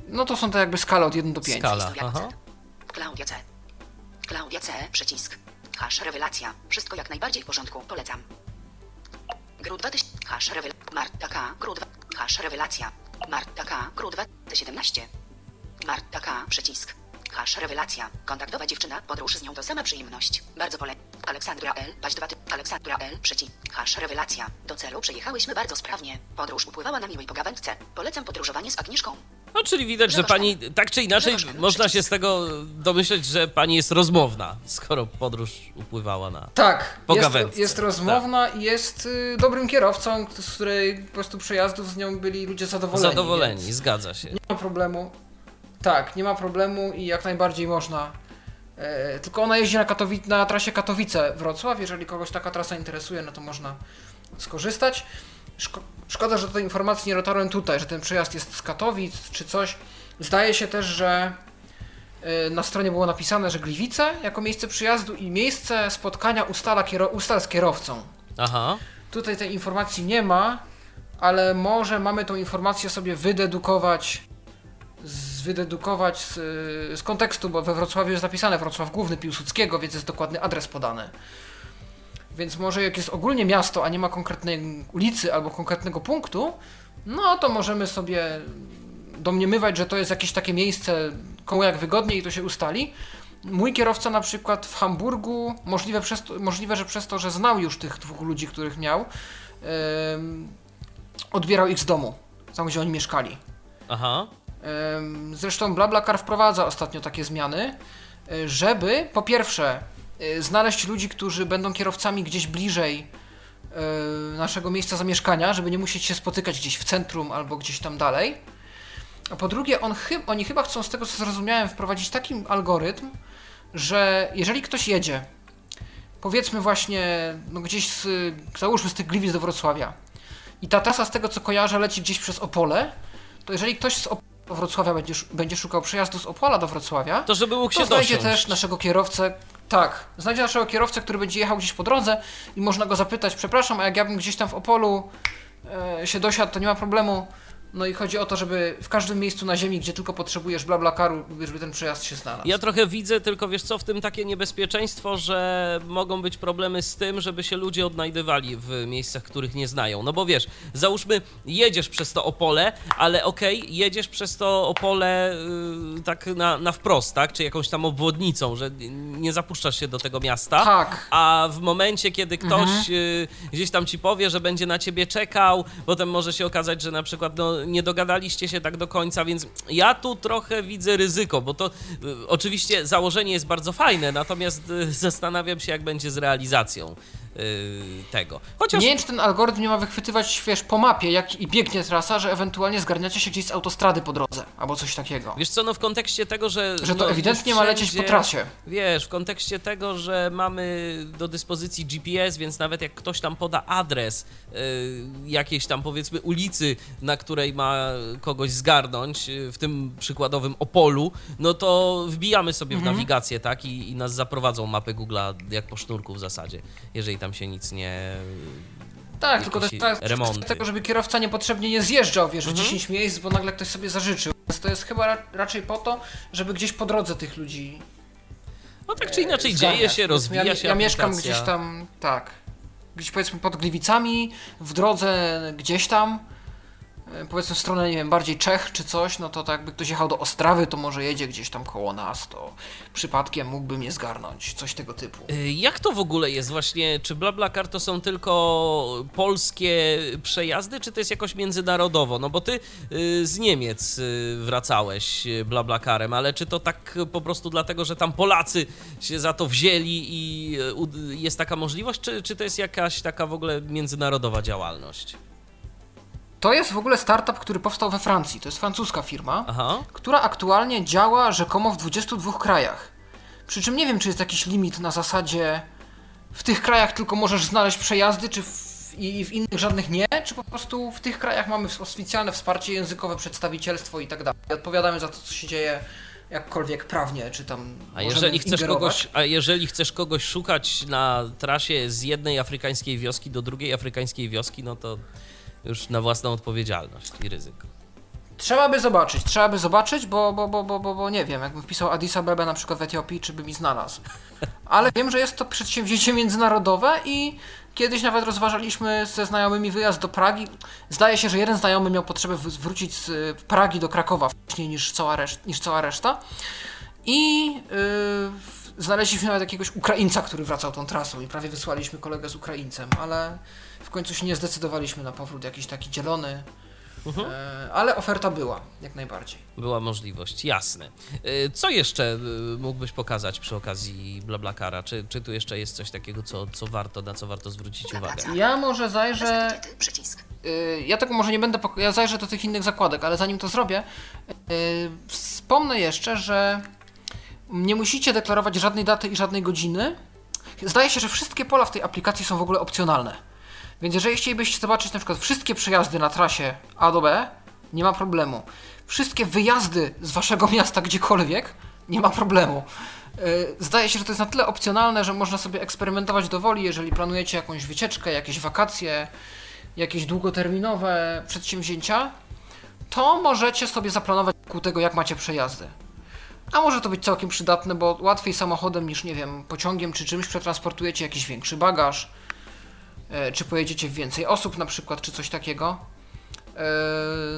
No to są te jakby skale od 1 do 5. Skala. Aha. Klaudia C. Klaudia C. Przycisk. Hash rewelacja. Wszystko jak najbardziej w porządku. Polecam. Gru 2000. Hash rewel. Marta K. Gru 2. Hash rewelacja. Marta K. Gru 2017. Marta K. Przycisk. Hash rewelacja. Kontaktowa dziewczyna. Podróż z nią to sama przyjemność. Bardzo pole. Aleksandra L. Paź 2. Aleksandra L. Przycisk. Hash rewelacja. Do celu przejechałyśmy bardzo sprawnie. Podróż upływała na miłej pogawędce. Polecam podróżowanie z Agnieszką. No, czyli widać, że pani tak czy inaczej Grzegorz można się z tego domyśleć, że pani jest rozmowna, skoro podróż upływała na. Tak, jest, jest rozmowna i jest y, dobrym kierowcą, z której po prostu przejazdów z nią byli ludzie zadowoleni. Zadowoleni, zgadza się. Nie ma problemu. Tak, nie ma problemu i jak najbardziej można e, tylko ona jeździ na, Katowi- na trasie Katowice-Wrocław. Jeżeli kogoś taka trasa interesuje, no to można skorzystać. Szko- szkoda, że tej informacji nie dotarłem tutaj, że ten przejazd jest z Katowic czy coś. Zdaje się też, że e, na stronie było napisane, że Gliwice jako miejsce przyjazdu i miejsce spotkania ustala ustal z kierowcą. Aha. Tutaj tej informacji nie ma, ale może mamy tą informację sobie wydedukować z, wydedukować z, z kontekstu, bo we Wrocławiu jest napisane Wrocław Główny Piłsudskiego, więc jest dokładny adres podany. Więc może jak jest ogólnie miasto, a nie ma konkretnej ulicy albo konkretnego punktu, no to możemy sobie domniemywać, że to jest jakieś takie miejsce, komu jak wygodniej i to się ustali. Mój kierowca na przykład w Hamburgu, możliwe, przez to, możliwe że przez to, że znał już tych dwóch ludzi, których miał, em, odbierał ich z domu, tam gdzie oni mieszkali. Aha. Em, Zresztą BlaBlaCar wprowadza ostatnio takie zmiany, e, żeby po pierwsze znaleźć ludzi, którzy będą kierowcami gdzieś bliżej e, naszego miejsca zamieszkania, żeby nie musieć się spotykać gdzieś w centrum albo gdzieś tam dalej. A po drugie, on chy- oni chyba chcą, z tego co zrozumiałem, wprowadzić taki algorytm, że jeżeli ktoś jedzie, powiedzmy właśnie no gdzieś z, załóżmy z tych Gliwic do Wrocławia i ta trasa z tego co kojarzę leci gdzieś przez Opole, to jeżeli ktoś z Opola do Wrocławia będzie, będzie szukał przejazdu z Opola do Wrocławia, To żeby mógł to się znajdzie dosiąść. też naszego kierowcę, tak, znajdzie naszego kierowcę, który będzie jechał gdzieś po drodze i można go zapytać, przepraszam, a jak ja bym gdzieś tam w Opolu e, się dosiadł, to nie ma problemu. No i chodzi o to, żeby w każdym miejscu na ziemi, gdzie tylko potrzebujesz BlaBlaCaru, żeby ten przejazd się znalazł. Ja trochę widzę, tylko wiesz co, w tym takie niebezpieczeństwo, że mogą być problemy z tym, żeby się ludzie odnajdywali w miejscach, których nie znają. No bo wiesz, załóżmy, jedziesz przez to Opole, ale okej, jedziesz przez to Opole y, tak na, na wprost, tak? Czy jakąś tam obwodnicą, że nie zapuszczasz się do tego miasta. Tak. A w momencie, kiedy ktoś y, gdzieś tam ci powie, że będzie na ciebie czekał, potem może się okazać, że na przykład no, nie dogadaliście się tak do końca, więc ja tu trochę widzę ryzyko, bo to y, oczywiście założenie jest bardzo fajne, natomiast y, zastanawiam się, jak będzie z realizacją tego. Chociaż Nie wiem, czy ten algorytm nie ma wychwytywać, wiesz, po mapie, jak i biegnie trasa, że ewentualnie zgarniacie się gdzieś z autostrady po drodze, albo coś takiego. Wiesz co, no w kontekście tego, że... Że to no, ewidentnie ma lecieć po trasie. Wiesz, w kontekście tego, że mamy do dyspozycji GPS, więc nawet jak ktoś tam poda adres y, jakiejś tam powiedzmy ulicy, na której ma kogoś zgarnąć, y, w tym przykładowym Opolu, no to wbijamy sobie Mhm. w nawigację, tak? I, I nas zaprowadzą mapy Google'a jak po sznurku w zasadzie, jeżeli tam się nic nie... Tak, tylko jest tak, remonty. tego, żeby kierowca niepotrzebnie nie zjeżdżał, wiesz, Mhm. w 10 miejsc, bo nagle ktoś sobie zażyczył. Więc to jest chyba ra- raczej po to, żeby gdzieś po drodze tych ludzi No tak czy inaczej dzieje się, rozwija ja, się Ja mieszkam aplikacja. gdzieś tam, tak, gdzieś powiedzmy pod Gliwicami, w drodze gdzieś tam, powiedzmy w stronę, nie wiem, bardziej Czech czy coś, no to tak jakby ktoś jechał do Ostrawy, to może jedzie gdzieś tam koło nas, to przypadkiem mógłby mnie zgarnąć, coś tego typu. Y, Jak to w ogóle jest właśnie? Czy BlaBlaCar to są tylko polskie przejazdy, czy to jest jakoś międzynarodowo? No bo ty y, z Niemiec wracałeś BlaBlaCarem, ale czy to tak po prostu dlatego, że tam Polacy się za to wzięli i jest taka możliwość, czy, czy to jest jakaś taka w ogóle międzynarodowa działalność? To jest w ogóle startup, który powstał we Francji, to jest francuska firma. Aha. która aktualnie działa rzekomo w 22 krajach. Przy czym nie wiem, czy jest jakiś limit na zasadzie w tych krajach tylko możesz znaleźć przejazdy, czy w, i w innych żadnych nie, czy po prostu w tych krajach mamy oficjalne wsparcie językowe, przedstawicielstwo i tak dalej. Odpowiadamy za to, co się dzieje jakkolwiek prawnie, czy tam A jeżeli, chcesz kogoś, a jeżeli chcesz kogoś szukać na trasie z jednej afrykańskiej wioski do drugiej afrykańskiej wioski, no to już na własną odpowiedzialność i ryzyko. Trzeba by zobaczyć, trzeba by zobaczyć, bo, bo, bo, bo, bo, bo nie wiem, jakbym wpisał Addis Abeba na przykład w Etiopii, czy by mi znalazł. (laughs) Ale wiem, że jest to przedsięwzięcie międzynarodowe i kiedyś nawet rozważaliśmy ze znajomymi wyjazd do Pragi. Zdaje się, że jeden znajomy miał potrzebę wrócić z Pragi do Krakowa wcześniej niż cała, reszt, niż cała reszta. I yy, znaleźliśmy nawet jakiegoś Ukraińca, który wracał tą trasą i prawie wysłaliśmy kolegę z Ukraińcem, ale końcu się nie zdecydowaliśmy na powrót jakiś taki dzielony. E, ale oferta była, jak najbardziej. Była możliwość, jasne. Y, Co jeszcze y, mógłbyś pokazać przy okazji BlaBlaCara? Czy, czy tu jeszcze jest coś takiego, co, co warto, na co warto zwrócić uwagę? Ja może zajrzę. Przycisk. Ja tego może nie będę. pok- Ja zajrzę do tych innych zakładek, ale zanim to zrobię, wspomnę jeszcze, że Nie musicie deklarować żadnej daty i żadnej godziny. Zdaje się, że wszystkie pola w tej aplikacji są w ogóle opcjonalne. Więc jeżeli chcielibyście zobaczyć na przykład wszystkie przejazdy na trasie A do B, nie ma problemu. Wszystkie wyjazdy z waszego miasta gdziekolwiek, nie ma problemu. Yy, Zdaje się, że to jest na tyle opcjonalne, że można sobie eksperymentować do woli, jeżeli planujecie jakąś wycieczkę, jakieś wakacje, jakieś długoterminowe przedsięwzięcia, to możecie sobie zaplanować ku tego, jak macie przejazdy. A może to być całkiem przydatne, bo łatwiej samochodem niż, nie wiem, pociągiem czy czymś przetransportujecie jakiś większy bagaż, e, czy pojedziecie w więcej osób na przykład, czy coś takiego. E,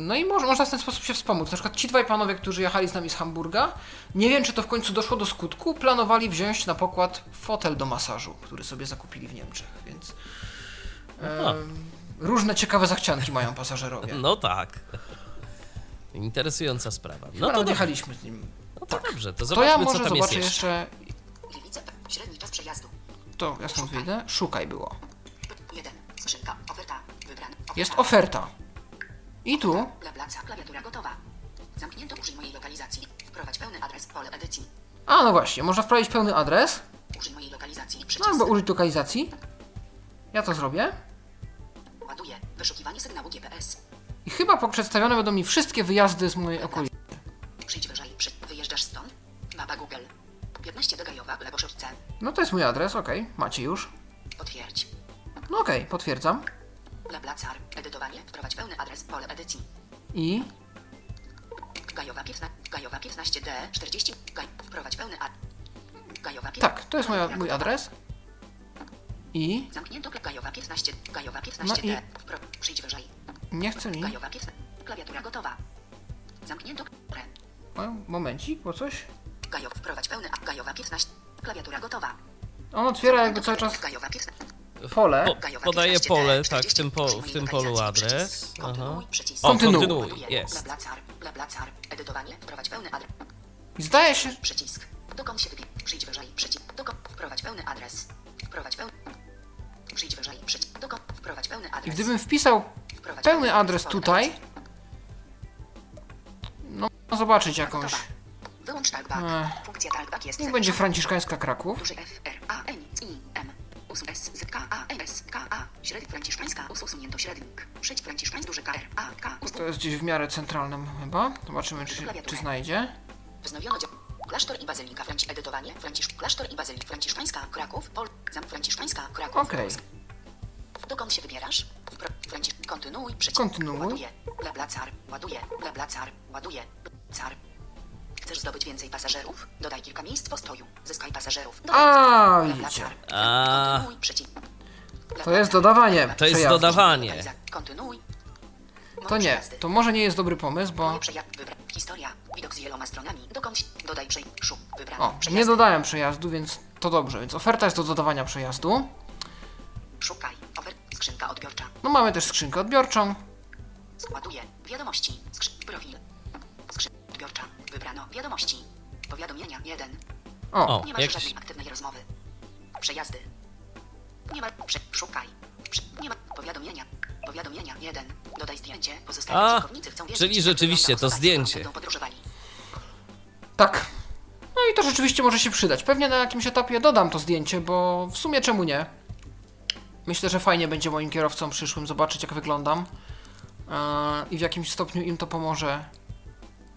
No i może, można w ten sposób się wspomóc. Na przykład ci dwaj panowie, którzy jechali z nami z Hamburga, nie wiem czy to w końcu doszło do skutku, planowali wziąć na pokład fotel do masażu, który sobie zakupili w Niemczech, więc e, Aha. różne ciekawe zachcianki mają pasażerowie. No tak. Interesująca sprawa. No to jechaliśmy z nim. no to dobrze, to To ja zobaczmy, może co tam jest zobaczę jeszcze. jeszcze, Gliwice. Średni czas przejazdu. to ja stąd wyjdę, szukaj było. 1. Skrzynka. Oferta. Wybrana. Oferta. Jest oferta. I tu. Klawiatura gotowa. Zamknięto. Użyj mojej lokalizacji. Wprowadź pełny adres. Pole edycji. A, no właśnie, można wprowadzić pełny adres, Użyj mojej lokalizacji. no albo użyć lokalizacji. Ja to zrobię. Ładuję. Wyszukiwanie sygnału GPS. I chyba przedstawione będą mi wszystkie wyjazdy z mojej okolicy. Przyjdź wyżej. Przy... Wyjeżdżasz stąd? Mapa Google. 15 do Gajowa. No to jest mój adres, okej, macie już. Potwierdź. No okej, potwierdzam. Lablacar. Edytowanie. Wprowadź pełny adres. Pole edycji. I Gajowa 15. Gajowa 15D. 40. Gaj... Wprowadź pełny adres. Gajowa 15. tak, to jest moja, mój adres. I Zamknięto. Gajowa 15. Gajowa 15D. No Wpro... Przyjdź wyżej. nie chce mi. Gajowa 15. Klawiatura gotowa. Zamknięto. Momencik, bo coś. Gajow. Wprowadź pełny. Gajowa 15. Klawiatura gotowa. On otwiera jakby cały czas Gajowa 15. pole. Po, 15D, pole, tak, w 40. tym, po, w tym polu adres. Aha. O, Kontynuuj. jest. I zdaje się, Przycisk. Dokąd się wybie? Przyjdź wyżej. Przycisk. Dokąd? Wprowadź pełny adres. Wprowadź pełny. Przyjdź wyżej. Przycisk. Dokąd? Wprowadź pełny i adres. gdybym wpisał Wprowadź pełny adres tutaj, no można zobaczyć jakąś. Wyłącz talkback. Ech. Funkcja talkback jest Niech będzie. Franciszkańska Kraków. Duży F, R, A, N, I, M. S, Z, K, A, S, K, A. Średnik franciszkańska. Us- Usunięto średnik. Duży K, R, A, K. To jest gdzieś w miarę centralnym chyba. Zobaczymy, czy, czy znajdzie. Wznowiono. Klasztor i bazylika Franci edytowanie. Francisz klasztor i bazylika Franciszkańska Kraków. Pol. Zam Franciszkańska Kraków. Okej. Polska. Dokąd się wybierasz? Wpro... Francisz... Kontynuuj. Przycisk. Kontynuuj. Ładuje. Leblacar. Ładuje. Leblacar. Ładuje. Car. Chcesz zdobyć więcej pasażerów? Dodaj kilka miejsc postoju. Zyskaj pasażerów. Dodaj... A, widzicie. A. Kontynuuj. Przycisk. To jest dodawanie. To jest przejazdu. dodawanie. Kontynuuj. To nie, przejazdy. to może nie jest dobry pomysł, bo. Moje przejazdy. Wybra... Historia. Widok z wieloma stronami. Dokądś. Dodaj przej... Szuk. Wybrano. O, nie dodałem przejazdu, więc to dobrze. Więc oferta jest do dodawania przejazdu. Szukaj. Ofert. Skrzynka odbiorcza. No mamy też skrzynkę odbiorczą. Składuję. Wiadomości. Skrzy... Profil. Skrzynka odbiorcza. Wybrano. Wiadomości. Powiadomienia. 1. O, O. Nie ma jakiś- żadnej aktywnej rozmowy. Przejazdy. Nie ma. Prze... Szukaj. Prze... Nie ma. Powiadomienia. Powiadomienia. 1. Dodaj zdjęcie. Pozostali A, użytkownicy chcą wiedzieć, czyli rzeczywiście to zdjęcie. tak. No i to rzeczywiście może się przydać. Pewnie na jakimś etapie dodam to zdjęcie, bo w sumie czemu nie? Myślę, że fajnie będzie moim kierowcom przyszłym zobaczyć, jak wyglądam. Eee, I w jakimś stopniu im to pomoże.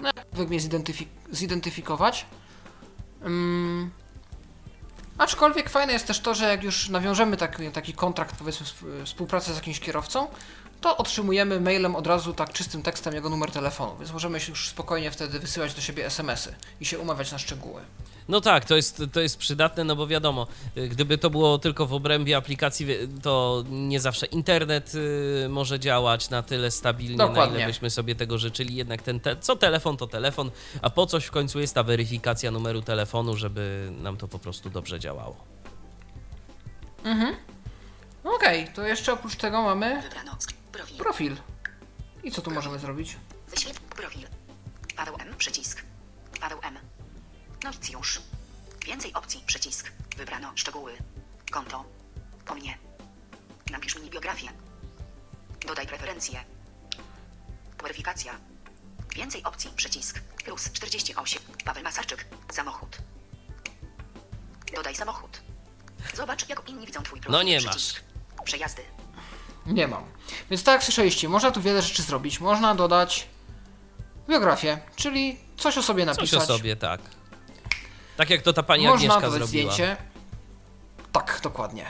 No, jak mnie zidentyfik- zidentyfikować. Ym, Aczkolwiek fajne jest też to, że jak już nawiążemy taki, taki kontrakt, powiedzmy, sp- współpracę z jakimś kierowcą, to otrzymujemy mailem od razu tak czystym tekstem jego numer telefonu, więc możemy już spokojnie wtedy wysyłać do siebie SMS-y i się umawiać na szczegóły. No tak, to jest, to jest przydatne, no bo wiadomo, y, gdyby to było tylko w obrębie aplikacji, to nie zawsze internet y, może działać na tyle stabilnie, na Dokładnie. ile byśmy sobie tego życzyli. Jednak ten te, co telefon, to telefon, a po coś w końcu jest ta weryfikacja numeru telefonu, żeby nam to po prostu dobrze działało. Okej, to jeszcze oprócz tego mamy Profil. profil. I co tu możemy zrobić? Wyświetl profil. Paweł M. Przycisk. Paweł M. Nowicjusz. Więcej opcji. Przycisk. Wybrano szczegóły. Konto. Po mnie. Napisz mi biografię. Dodaj preferencje. Weryfikacja. Więcej opcji. Przycisk. Plus 48. Paweł Masarczyk. Samochód. Dodaj samochód. Zobacz, jak inni widzą twój profil. No nie Przycisk. Przejazdy. Nie mam. Więc tak jak słyszeliście, można tu wiele rzeczy zrobić. Można dodać biografię, czyli coś o sobie napisać. Coś o sobie, tak. Tak jak to ta pani Można Agnieszka dodać zrobiła. zdjęcie. Tak, dokładnie.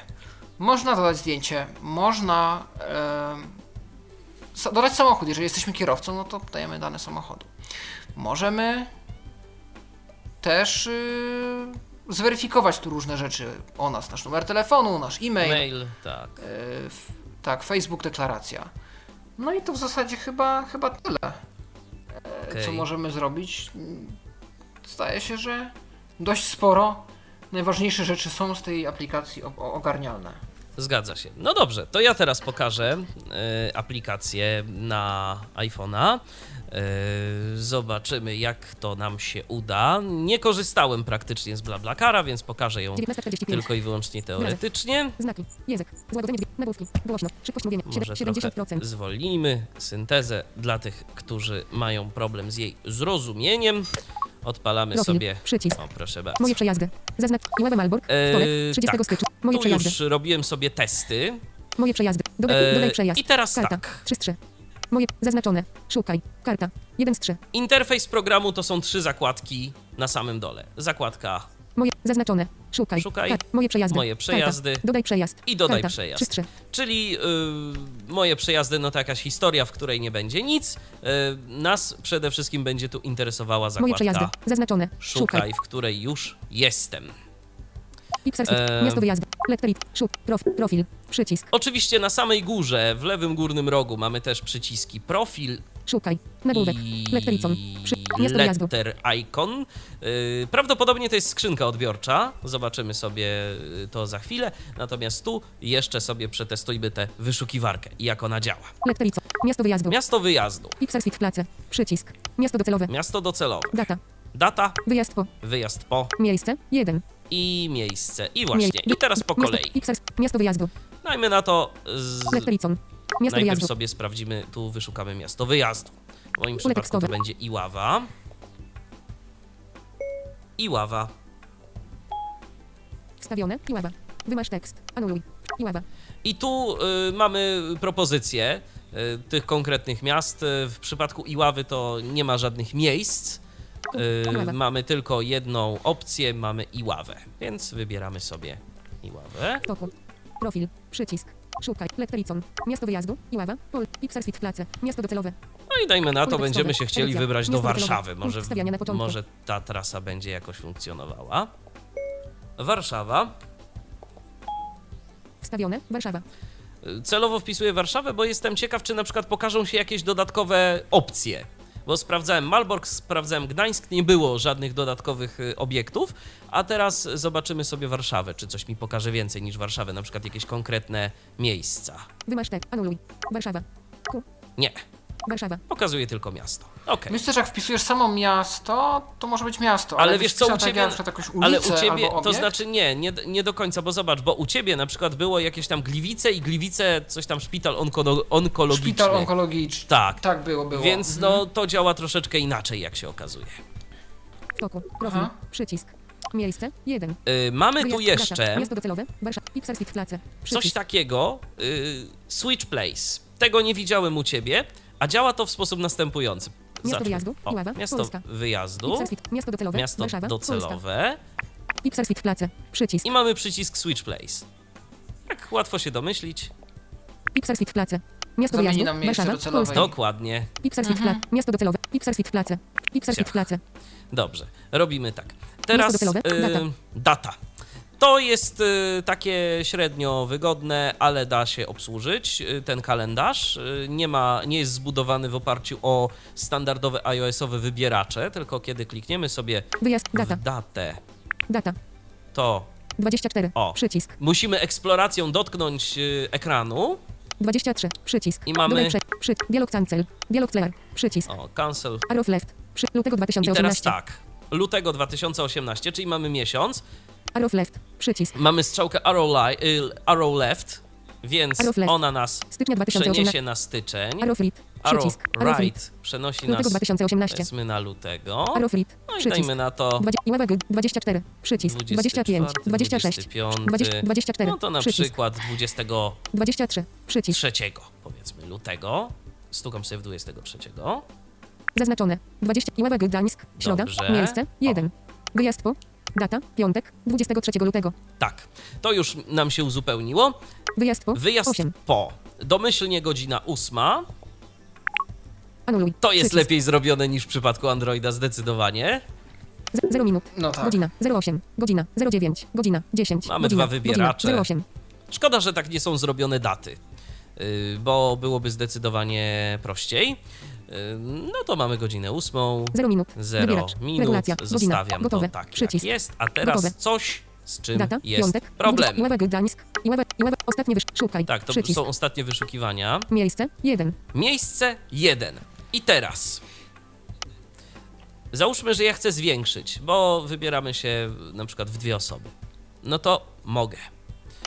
Można dodać zdjęcie, można dodać samochód. Jeżeli jesteśmy kierowcą, no to dajemy dane samochodu. Możemy też y, zweryfikować tu różne rzeczy o nas, nasz numer telefonu, nasz e-mail, Mail, tak. y, f- tak, Facebook deklaracja. No i to w zasadzie chyba, chyba tyle, e, Okej. co możemy zrobić. Zdaje się, że dość sporo. Najważniejsze rzeczy są z tej aplikacji ogarnialne. Zgadza się. No dobrze, to ja teraz pokażę y, aplikację na iPhone'a. Y, zobaczymy, jak to nam się uda. Nie korzystałem praktycznie z BlaBlaCara, więc pokażę ją 19.45. tylko i wyłącznie teoretycznie. Znaki. Język. Złagodzenie. Nagłówki. Głośno. Szybkość mówienia. Może 70%. trochę zwolnijmy syntezę dla tych, którzy mają problem z jej zrozumieniem. Odpalamy Profil. sobie. Przycisk. O, proszę bardzo. Moje przejazdy. Zaznak. Iława Malbork. Wtorek. Eee, 30 tak. stycznia. Moje Tu przejazdy. już robiłem sobie testy. Moje przejazdy. Dodaj, Eee, dodaj przejazd. I teraz Karta. tak. 3 z 3. Moje zaznaczone. Szukaj. Karta. 1 z 3. Interfejs programu to są trzy zakładki na samym dole. Zakładka Moje zaznaczone. Szukaj. Szukaj. Kart. Moje przejazdy. Moje przejazdy. Karta. Dodaj przejazd. I dodaj Karta. przejazd. 3 z 3. Czyli yy, moje przejazdy, no to jakaś historia, w której nie będzie nic. Yy, nas przede wszystkim będzie tu interesowała Moje przejazdy. zakładka Zaznaczone. Szukaj, Szukaj. w której już jestem. Eee. Miasto wyjazdu. Letterit. Szuk. Prof, profil. Przycisk. Oczywiście na samej górze, w lewym górnym rogu mamy też przyciski profil Szukaj. Nagłówek. i Lettericon. Przy... Miasto wyjazdu. letter icon. Yy, prawdopodobnie to jest skrzynka odbiorcza. Zobaczymy sobie yy, to za chwilę. Natomiast tu jeszcze sobie przetestujmy tę wyszukiwarkę i jak ona działa. Lettericon. Miasto wyjazdu. Miasto wyjazdu, Pixel Fit Place. Przycisk. Miasto docelowe. miasto docelowe, Data. data, Wyjazd po. wyjazd po Miejsce. 1. i miejsce. I właśnie, i teraz po Miasto, kolei. Pixel, miasto wyjazdu. Dajmy na to, z... Lettericon. Miasto najpierw wyjazdu. sobie sprawdzimy, tu wyszukamy miasto wyjazdu. W moim przypadku to będzie Iława. Iława. Wstawione. Iława. Wymasz tekst. Anuluj. Iława. I tu y, mamy propozycje y, tych konkretnych miast. Y, W przypadku Iławy to nie ma żadnych miejsc. Y, mamy tylko jedną opcję, mamy Iławę. Więc wybieramy sobie Iławę. Toku. Profil. Przycisk. Szukaj. Lettericon. Miasto wyjazdu. Iława. Pol. Pixel Fit Place. Miasto docelowe. No i dajmy na to, będziemy się chcieli wybrać do. Warszawy. Może, może ta trasa będzie jakoś funkcjonowała. Warszawa. Wstawione. Warszawa. Celowo wpisuję Warszawę, bo jestem ciekaw, czy na przykład pokażą się jakieś dodatkowe opcje. Bo sprawdzałem Malbork, sprawdzałem Gdańsk, nie było żadnych dodatkowych y, obiektów, a teraz zobaczymy sobie Warszawę, czy coś mi pokaże więcej niż Warszawę, na przykład jakieś konkretne miejsca. Wymasz tekst. Anuluj. Warszawa. Q. Nie, Warszawa. pokazuje tylko miasto. Okej. Myślę, że jak wpisujesz samo miasto, to może być miasto. Ale jak wiesz co, u tak ciebie, na przykład jakąś ulicę ale u ciebie, albo to znaczy nie, nie, nie do końca, bo zobacz, bo u ciebie na przykład było jakieś tam Gliwice i Gliwice, coś tam szpital onko- onkologiczny. Szpital onkologiczny. Tak, Tak było, było. więc Mhm. no to działa troszeczkę inaczej, jak się okazuje. W toku. Profil. Aha. Przycisk. Miejsce. 1. Y, mamy tu Wyjazd. jeszcze Data. Miasto docelowe. Warszawa. Fit Place. coś takiego, y, Switch Place. Tego nie widziałem u ciebie, a działa to w sposób następujący. Zacznij. wyjazdu, O, Iława, miasto Polska. wyjazdu, Fit. Miasto docelowe. miasto Warszawa. Polska. docelowe Pixel Fit Place. Przycisk. i mamy przycisk Switch Place. Jak łatwo się domyślić. Fit Place. Miasto Zamieni wyjazdu. nam miejsce Warszawa. docelowe. Polska. Dokładnie. Pixel Fit Place. Miasto docelowe. Pixel Fit Place. Ciach. Place. Dobrze, robimy tak. Teraz docelowe, y, data. data. To jest y, takie średnio wygodne, ale da się obsłużyć y, ten kalendarz. Y, nie, ma, nie jest zbudowany w oparciu o standardowe iOS-owe wybieracze, tylko kiedy klikniemy sobie Wyjazd. Data. w datę, Data. to 24. O. Przycisk. musimy eksploracją dotknąć ekranu. 23. Przycisk. I mamy- prze... Przy... Dialog cancel. Dialog clear. Przycisk. O, cancel. Arrow left. Przy... Lutego I 2018. teraz tak. Lutego 2018, czyli mamy miesiąc. Arrow left. Przycisk. Mamy strzałkę arrow, li- y, arrow left, więc Arrow left. ona nas Stycznia 2018. przeniesie na styczeń. Arrow. Arrow Right przenosi nas 2018. powiedzmy na lutego. Arrow Read. No i Przycisk. dajmy na to 20, Iława G, 24. Przycisk. 25. 26. 25. 20, 24. No to na Przycisk. przykład 23 23. Przycisk. powiedzmy lutego. Stukam sobie w 23. Zaznaczone. 20. Iława Gdańsk. Środa. Dobrze. Miejsce. 1. Wyjazd po. Data. Piątek. 23 lutego. Tak, to już nam się uzupełniło. Wyjazd po. Wyjazd 8. po. Domyślnie godzina 8. Anuluj. To jest Przycisk. lepiej zrobione niż w przypadku Androida zdecydowanie. 0 minut. No tak. Godzina 08. Godzina 09. Godzina 10. Mamy godzina, dwa wybieracze. Godzina 08. Szkoda, że tak nie są zrobione daty, yy, bo byłoby zdecydowanie prościej. Yy, No to mamy godzinę 8. 0 minut. 0 Wybieracz. minut. Regulacja. Godzina. Zostawiam Gotowe. to tak Przycisk. jak jest. A teraz Gotowe. coś, z czym Data. jest Piątek. problem. Gdańsk. Ostatnie wysz. Szukaj. Tak, to Przycisk. są ostatnie wyszukiwania. Miejsce. 1. Miejsce 1. I teraz. Załóżmy, że ja chcę zwiększyć, bo wybieramy się na przykład w dwie osoby. No to mogę.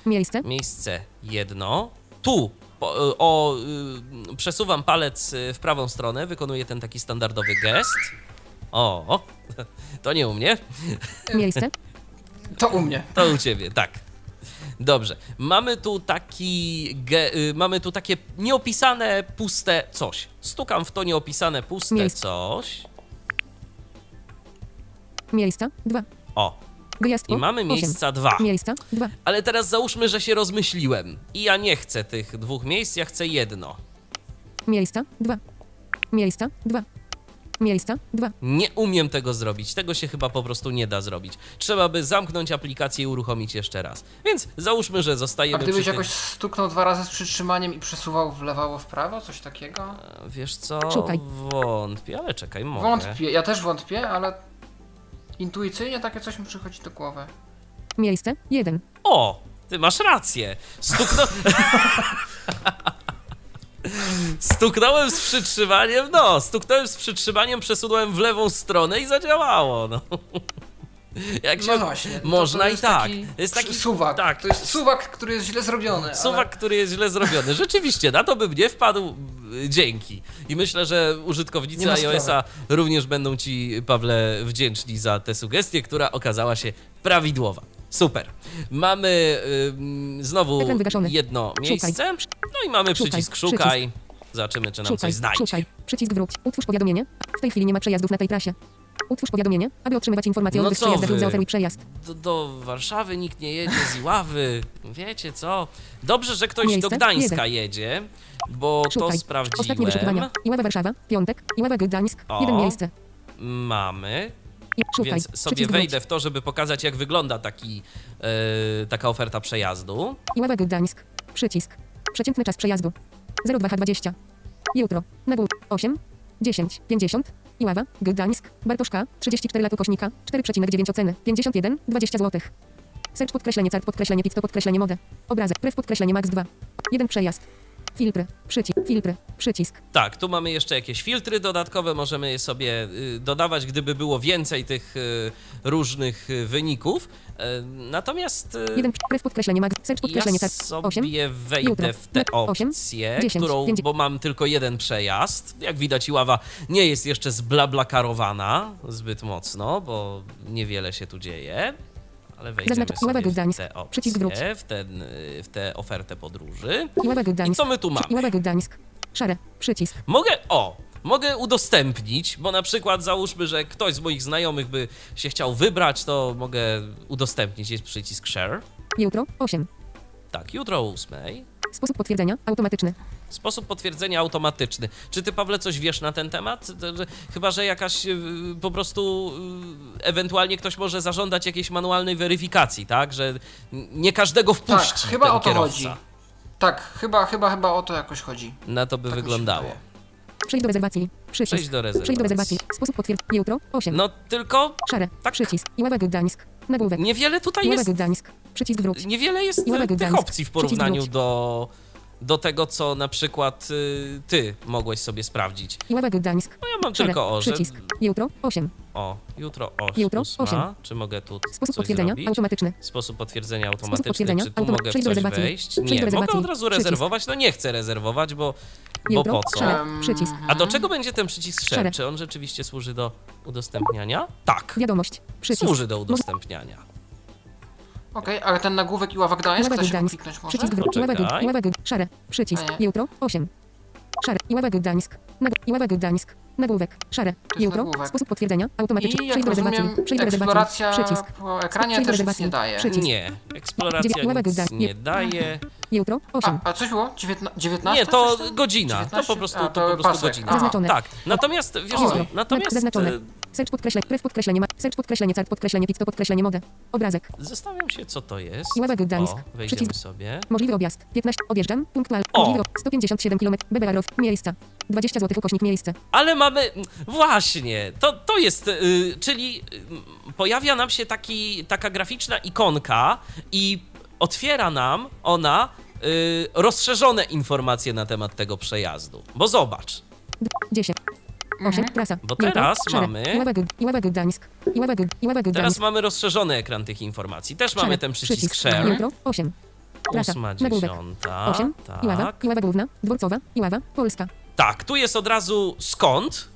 Miejsce. Miejsce jedno. Tu po, o, y, przesuwam palec y, w prawą stronę, wykonuję ten taki standardowy gest. O, (laughs) to nie u mnie, Miejsce. To u mnie. to u ciebie, tak. Dobrze. Mamy tu taki. Ge, y, mamy tu takie nieopisane, puste coś. Stukam w to nieopisane, puste Miejsce. coś. Miejsca. 2. O, i mamy 8. miejsca dwa. Miejsca. 2. Ale teraz załóżmy, że się rozmyśliłem. I ja nie chcę tych dwóch miejsc, ja chcę jedno. Miejsca. 2. Miejsca. 2. Miejsca. 2. Nie umiem tego zrobić. Tego się chyba po prostu nie da zrobić. Trzeba by zamknąć aplikację i uruchomić jeszcze raz. Więc załóżmy, że A zostajemy gdybyś przy jakoś tym. stuknął dwa razy z przytrzymaniem i przesuwał w lewo, w prawo, coś takiego? Wiesz co? Szukaj. Wątpię, ale czekaj, mogę. Wątpię, ja też wątpię, ale intuicyjnie takie coś mi przychodzi do głowy. Miejsce. 1. O, ty masz rację. Stuknął... (laughs) Stuknąłem z przytrzymaniem, no, stuknąłem z przytrzymaniem, przesunąłem w lewą stronę i zadziałało, no. Jak się... No właśnie. Można to i tak. Taki Jest taki- suwak. tak. To jest suwak, który jest źle zrobiony. Suwak, który jest źle zrobiony. Rzeczywiście, na to bym nie wpadł. y, Dzięki. I myślę, że użytkownicy iOS-a również będą Ci, Pawle, wdzięczni za tę sugestię, która okazała się prawidłowa. Super. Mamy ym, znowu jedno miejsce. No i mamy przycisk szukaj. Zobaczymy, czy nam Szukaj. coś znajdzie. Szukaj. Przycisk wróć. Utwórz powiadomienie. W tej chwili nie ma przejazdów na tej trasie. Utwórz powiadomienie, aby otrzymywać informacje No o co przejazdach lub zaoferuj przejazd. Do, do Warszawy nikt nie jedzie z Iławy. Wiecie co? Dobrze, że ktoś do Miejsce? Gdańska jedzie, bo to Szukaj. Ostatnie sprawdziłem. wyszukiwania. Iława Warszawa. Piątek. Iława Gdańsk. O. Jeden miejsce. Mamy. Szukaj. Więc sobie Przycisk wejdę w to, żeby pokazać, jak wygląda taki, e, taka oferta przejazdu. Iława Gdańsk. Przycisk. Przeciętny czas przejazdu. 02H20. Jutro. Nagłód. 8. 10. 50. Iława. Gdańsk. Bartoszka. 34 lat ukośnika. 4,9 oceny. 51. 20 zł. Search podkreślenie cart podkreślenie pizto podkreślenie modę. Obrazek. Pref podkreślenie max 2. Jeden przejazd. Filtry. Przycisk. Filtry. Przycisk. Tak, tu mamy jeszcze jakieś filtry dodatkowe, możemy je sobie y, dodawać, gdyby było więcej tych y, różnych y, wyników. Natomiast Jeden. Pref podkreślenie max. Search ja podkreślenie cart. 8. sobie wejdę Jutro. w tę opcję, którą, bo mam tylko jeden przejazd. Jak widać, Iława nie jest jeszcze zblablakarowana zbyt mocno, bo niewiele się tu dzieje. Ale wejdziemy sobie w wróć. opcję, w, ten, w tę ofertę podróży. I co my tu mamy? Gdańsk. Szare. Przycisk. Mogę, o, mogę udostępnić, bo na przykład załóżmy, że ktoś z moich znajomych by się chciał wybrać, to mogę udostępnić. Jest przycisk share. Jutro. 8. Tak, jutro o 8. Sposób potwierdzenia. Automatyczny. Sposób potwierdzenia automatyczny. Czy ty, Pawle, coś wiesz na ten temat? Chyba, że jakaś y, po prostu y, ewentualnie ktoś może zażądać jakiejś manualnej weryfikacji, tak? Że nie każdego wpuści Tak, chyba ten o to kierowca. chodzi. Tak, chyba, chyba, chyba o to jakoś chodzi. Na to by Tak wyglądało. Przejdź do rezerwacji. Przycisk. Przejść do rezerwacji. Przejdź do rezerwacji. Sposób potwierdzenia. Jutro. 8. No tylko Szare. tak. Przycisk. Iława Gdańsk. Nagłówek. niewiele tutaj Iława jest Gdańsk. Przycisk wróć. Niewiele jest Iława tych opcji w porównaniu do do tego, co na przykład y, ty mogłeś sobie sprawdzić. Gdańsk. No ja mam tylko o, że... Przycisk. Jutro 8. O, jutro o Jutro, 8. osiem. Czy mogę tu Sposób potwierdzenia zrobić? automatyczny. Sposób potwierdzenia Sposób automatyczny. potwierdzenia Czy tu automa- mogę w coś rezerwacji. wejść? Do Nie, mogę od razu rezerwować? No nie chcę rezerwować, bo, bo Jutro, po co? szare. Em, Przycisk. A do czego będzie ten przycisk? Szare. Czy on rzeczywiście służy do udostępniania? Tak, Wiadomość. Przycisk. służy do udostępniania. Okej, ale ten nagłówek Iława Gdańsk, Iława da się Gdańsk. kliknąć może? Przycisk. Poczekaj. Iława Gdańsk. Iława Gdańsk. Szare. Przycisk. A nie. Jutro 8. Szare. Iława Gdańsk. Nag- Iława Gdańsk. Nagłówek. Szare. jest Jutro. nagłówek. Sposób potwierdzenia automatyczny. I jak Przejdź do rezerwacji. rozumiem, Przejdź do rezerwacji. eksploracja Przycisk. po ekranie Przejdź do też nic rezerwacji. nie daje. Przycisk. Nie, eksploracja Dziewię- Ławek nic Gdańsk. nie daje. Jutro 8. A, a coś było? Dziewiętna, 19? Nie, to godzina. To 19? po prostu, A, to to po prostu pasek. godzina. Aha. Zaznaczone. Tak. Natomiast wiesz co? Natomiast Zaznaczone. e, Search podkreślenie, pref podkreślenie, search podkreślenie, cart podkreślenie, fit to podkreślenie, modę. Obrazek. zastanawiam się, co to jest. Iława Gdańsk. O, wejdziemy Przycisk. sobie. Możliwy objazd. 15. Odjeżdżam. Punktual. O. Możliwy. 157 km. Bebelarów. Miejsca. 20 zł ukośnik miejsce. Ale mamy. Właśnie, to, to jest. y, czyli y, pojawia nam się taki, taka graficzna ikonka i otwiera nam ona y, rozszerzone informacje na temat tego przejazdu. Bo zobacz, D- 10. 8. Trasa. Bo Jutro. teraz mamy- Iława Iława. Iława Iława teraz mamy rozszerzony ekran tych informacji. Też mamy ten przycisk share. Jutro. 8. Trasa. Ósma, dziesiąta. 8. Iława. Tak. Iława Główna. Dworcowa. Iława. Polska. tak, tu jest od razu skąd.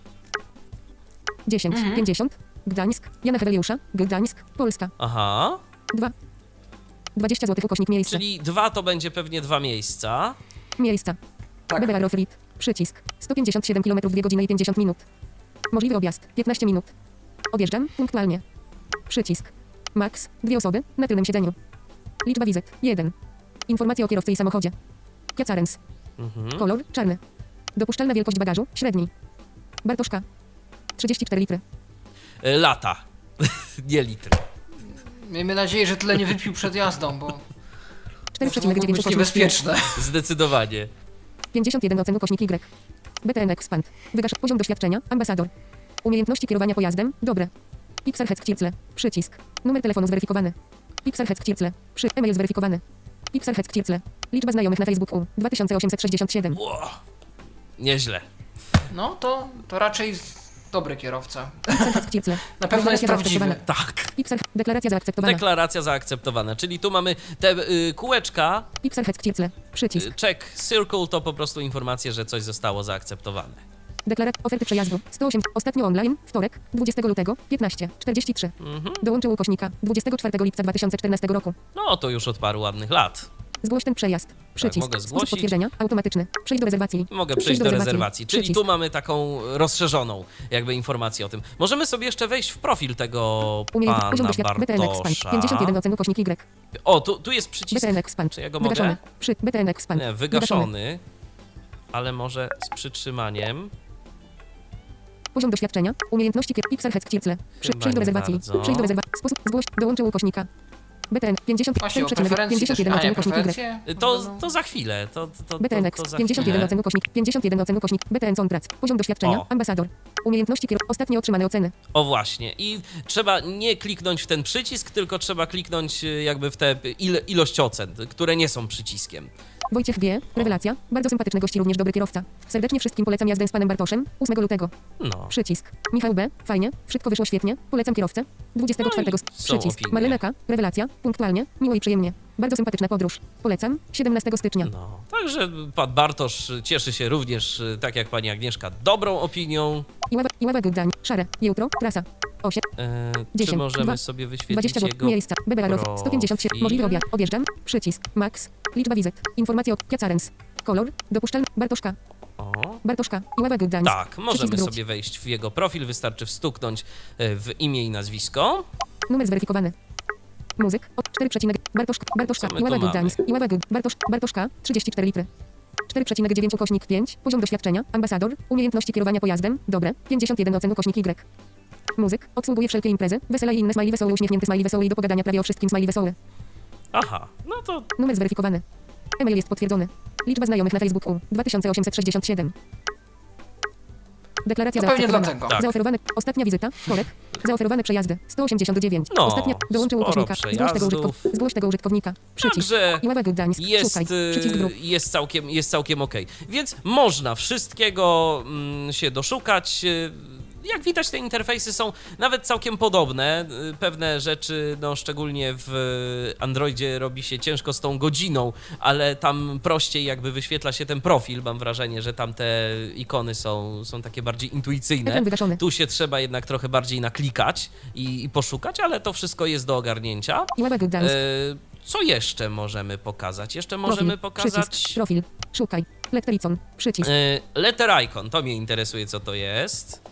10. 50. Gdańsk. Jana Heweliusza. Gdańsk. Polska. Aha. 2. 20 zł ukośnik miejsce. Czyli dwa to będzie pewnie dwa miejsca. Miejsca. Tak. Bebelarów Rit. Przycisk. 157 km 2 godziny i 50 minut. Możliwy objazd. 15 minut. Odjeżdżam punktualnie. Przycisk. Max. Dwie osoby na tylnym siedzeniu. Liczba wizyt. 1. Informacje o kierowcy i samochodzie. Kiacarens. Mhm. Kolor. Czarny. Dopuszczalna wielkość bagażu. Średni. Bartoszka. 34 litry. Y, Lata. (laughs) Nie litry. Miejmy nadzieję, że tyle nie wypił przed jazdą, bo to mogło 4,9 być niebezpieczne. Zdecydowanie. 51 ocen ukośnik Y. BTN Expand. Wygasz poziom doświadczenia. Ambasador. Umiejętności kierowania pojazdem. Dobre. Pixar Heck Circle. Przycisk. Numer telefonu zweryfikowany. Pixar Heck Circle. Przy e-mail zweryfikowany. Pixar Heck Circle. Liczba znajomych na Facebooku. 2867. Ło. Nieźle. No to, to raczej dobry kierowca. (laughs) Na pewno jest prawdziwy. Tak. Deklaracja zaakceptowana. Deklaracja zaakceptowana. Czyli tu mamy te y, kółeczka. Przycisk. y, Check circle to po prostu informacje, że coś zostało zaakceptowane. Deklaracja oferty przejazdu. 108. Ostatnio online. Wtorek. 20 lutego. 15. 43. Mhm. Dołączył ukośnika. 24 lipca 2014 roku. No to już od paru ładnych lat. Zgłoś ten przejazd. Przycisk. mogę Sposób zgłosić. potwierdzenia. Automatyczny. Przejdź do rezerwacji. Mogę przejść do rezerwacji. Czyli Przycisk. tu mamy taką rozszerzoną jakby informację o tym. Możemy sobie jeszcze wejść w profil tego Umiejętność. Poziom pana doświadczenia. BTN Expand. Bartosza. 51 ocen ukośnik Y. O, tu, tu jest przycisk BTN Expand. Czy ja go mogę? Wygaszony. Przy BTN Expand. nie, wygaszony, ale może z przytrzymaniem. Poziom doświadczenia. Umiejętności kier... Pixar Head Circle. Przy, Chyba przejdź do rezerwacji. Przejdź do rezerwacji. Sposób. Zgłoś. Dołączył ukośnika. BTN 50. Właśnie o 4,51 preferencji też. 51 A ocen nie, ukośnik Y. preferencje? To, to za chwilę. To, to, BTN to, Ex. to za 51 chwilę. ocen ukośnik. 51 ocen ukośnik. BTN Contract. Poziom doświadczenia. O. Ambasador. Umiejętności kier... Ostatnio otrzymane oceny. O właśnie. I trzeba nie kliknąć w ten przycisk, tylko trzeba kliknąć y, jakby w tę il, ilość ocen, które nie są przyciskiem. Wojciech G. Rewelacja. Bardzo sympatyczny gość i również dobry kierowca. Serdecznie wszystkim polecam jazdę z panem Bartoszem. 8 lutego. No. Przycisk. Michał B. Fajnie. Wszystko wyszło świetnie. Polecam kierowcę. 24. No przycisk. opinie. Marlena K. Rewelacja. Punktualnie. Miło i przyjemnie. Bardzo sympatyczna podróż. Polecam. 17 stycznia. No, także pan Bartosz cieszy się również, tak jak pani Agnieszka, dobrą opinią. Iława, Gdań. Szare. Jutro. Trasa. 8. E, czy 10, możemy dwa, sobie wyświetlić 20 zł. jego Miejsca. Bebelarów. 157. profil? Możliwy obiad. Odjeżdżam. Przycisk. Max. Liczba wizyt. Informacje o Piacarens. Kolor. Dopuszczalny. Bartoszka. O, Bartoszka. Iława Gdań. tak, możemy sobie wejść w jego profil, wystarczy wstuknąć e, w imię i nazwisko. Numer zweryfikowany. Muzyk. O 4, Bartoszka. Bartoszka. Iława? Gdańsk. Iława Gd. Bartosz, Bartoszka. 34 litry. 4,9 ukośnik 5. Poziom doświadczenia. Ambasador. Umiejętności kierowania pojazdem. Dobre. 51 ocen ukośnik Y. Muzyk. Obsługuje wszelkie imprezy. Wesela i inne smajli wesoły, uśmiechnięty smajli wesoły i do pogadania prawie o wszystkim smajli wesoły. Aha, no to Numer zweryfikowany. E-mail jest potwierdzony. Liczba znajomych na Facebooku 2867. Deklaracja To pewnie zaakceptowana. dlatego. Tak. Zaoferowane. Ostatnia wizyta. Wtorek. Zaoferowane przejazdy. 189. No, Ostatnia. Dołączył ukośnika. Zgłoś tego, użytkow... Zgłoś tego użytkownika. Przycisk. Także Gdańsk. jest. Przycisk y, grup. jest całkiem, jest całkiem ok. Więc można wszystkiego mm, się doszukać. Y, Jak widać, te interfejsy są nawet całkiem podobne. Y, Pewne rzeczy, no szczególnie w Androidzie, robi się ciężko z tą godziną, ale tam prościej jakby wyświetla się ten profil. Mam wrażenie, że tam te ikony są, są takie bardziej intuicyjne. Tu się trzeba jednak trochę bardziej naklikać i, i poszukać, ale to wszystko jest do ogarnięcia. E, Co jeszcze możemy pokazać? Jeszcze możemy Profil. pokazać Przycisk. Profil. Szukaj. Lettericon. Przycisk. e, letter icon. To mnie interesuje, co to jest.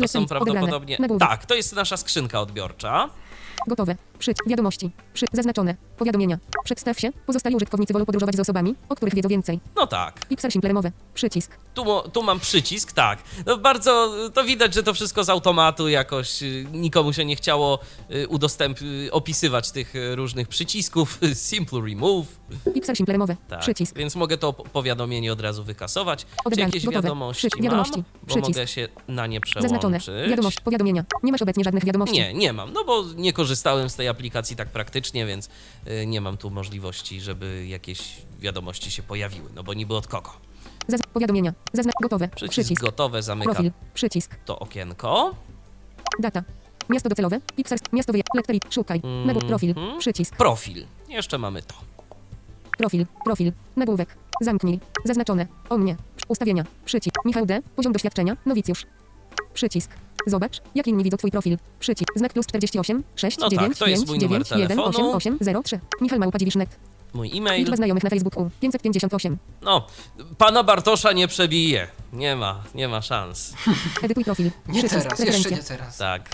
To są prawdopodobnie. Tak, to jest nasza skrzynka odbiorcza. Gotowe. Przyć. Wiadomości. Przy. Zaznaczone. Powiadomienia. Przedstaw się. Pozostali użytkownicy wolą podróżować z osobami, o których wiedzą więcej. No tak. Pixel simplemowe. Przycisk. Tu, mo- tu mam przycisk, tak. No bardzo to widać, że to wszystko z automatu jakoś y, nikomu się nie chciało y, udostęp y, opisywać tych różnych przycisków. (laughs) Simple remove. Pixel simplemowe. Tak. Przycisk. Więc mogę to po- powiadomienie od razu wykasować. Czy Odebrane. jakieś Gotowe. wiadomości Przy- mam? wiadomości. Bo Przycisk. mogę się na nie przełączyć. Zaznaczone. Wiadomość. Powiadomienia. Nie masz obecnie żadnych wiadomości. Nie, nie mam, no bo nie korzystałem z tej aplikacji tak praktycznie, więc y, nie mam tu możliwości, żeby jakieś wiadomości się pojawiły, no bo niby od kogo. Zaz- powiadomienia. Zazna- gotowe. Przycisk, Przycisk. gotowe, zamykam Profil. Przycisk. to okienko. Data. Miasto docelowe. Pixel. Miasto wyjazd. Letterik. Szukaj. Nagłówek. Profil. Mhm. Przycisk. Profil. Jeszcze mamy to. Profil. Profil. Nagłówek. Zamknij. Zaznaczone. O mnie. Ustawienia. Przycisk. Michał D. Poziom doświadczenia. Nowicjusz. Przycisk. Zobacz, jak inni widzą twój profil. Przycisk. Znak plus 48 6 No tak, 9 to jest 5 mój numer 9 1 8 telefonu. 8 0 3. Michał Małpa Dziwisz.net. Mój e-mail. Liczba znajomych na Facebooku 558. No, pana Bartosza nie przebije. Nie ma, nie ma szans. (laughs) Edytuj profil. Nie Przycisk. teraz, jeszcze Preferencje. nie teraz. Tak.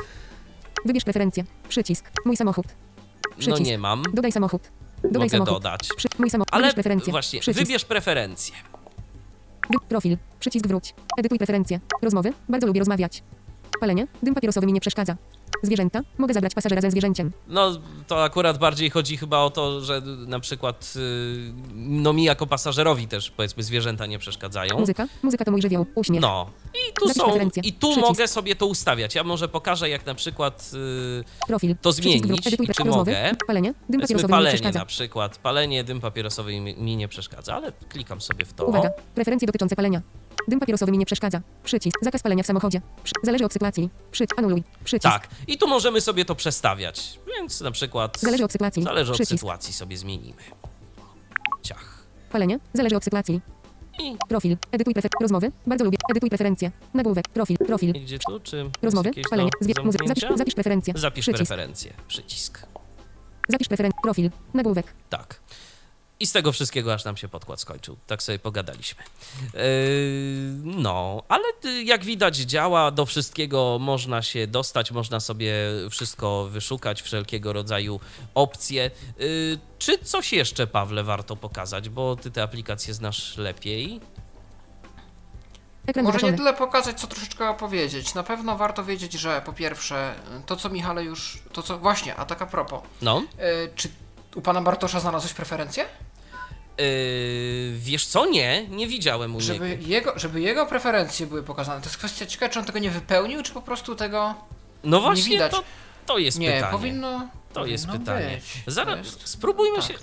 Wybierz preferencje. Przycisk. Mój samochód. No Przycisk. nie mam. Dodaj samochód. Dodaj Mogę samochód. dodać. Przy, mój samochód. Ale Wybierz preferencje. właśnie, Przycisk. wybierz preferencje. Wy- Profil. Przycisk wróć. Edytuj preferencje. Rozmowy. Bardzo lubię rozmawiać. Palenie. Dym papierosowy mi nie przeszkadza. Zwierzęta. Mogę zabrać pasażera ze zwierzęciem. No, to akurat bardziej chodzi chyba o to, że na przykład y, no mi jako pasażerowi też powiedzmy zwierzęta nie przeszkadzają. Muzyka. Muzyka to mój żywioł. Uśmiech. No. I tu Zapisz są i tu Przycisk. mogę sobie to ustawiać. Ja może pokażę jak na przykład y, Profil. To Przycisk zmienić wróć. Edytuj czy rozmowy. mogę? Palenie. Dym papierosowy mi nie palenie przeszkadza. na przykład. Palenie, dym papierosowy mi, mi nie przeszkadza, ale klikam sobie w to. Uwaga. Preferencje dotyczące palenia. Dym papierosowy mi nie przeszkadza. Przycisk. Zakaz palenia w samochodzie. Przy... Zależy od sytuacji. Przycisk. Anuluj. Przycisk. Tak. I tu możemy sobie to przestawiać. Więc na przykład Zależy od sytuacji. zależy od Przycisk. sytuacji sobie zmienimy. Ciach. Palenie. Zależy od sytuacji. I Profil. Edytuj prefer... Rozmowy. Bardzo lubię. Edytuj preferencje. Nagłówek. Profil. Profil. gdzie tu? Czy Rozmowy. Palenie. Zwie... Muzy... Zapisz, zapisz preferencje. Zapisz Przycisk. preferencje. Przycisk. Zapisz preferencje. Profil. Nagłówek. Tak. I z tego wszystkiego aż nam się podkład skończył. Tak sobie pogadaliśmy. Yy, no, ale y, jak widać działa, do wszystkiego można się dostać, można sobie wszystko wyszukać, wszelkiego rodzaju opcje. Yy, czy coś jeszcze, Pawle, warto pokazać, bo ty te aplikacje znasz lepiej? Może nie tyle pokazać, co troszeczkę opowiedzieć. Na pewno warto wiedzieć, że po pierwsze, to co Michale już, to co, właśnie, a tak a propos, No. yy, czy u pana Bartosza znalazłeś preferencje? Yy, wiesz co? Nie, nie widziałem u Żeby niego. jego, żeby jego preferencje były pokazane. To jest kwestia ciekawa, czy on tego nie wypełnił, czy po prostu tego No właśnie, widać. to, to jest nie, pytanie. powinno. To jest powinno pytanie. Być. Zaraz jest... spróbujmy tak. się.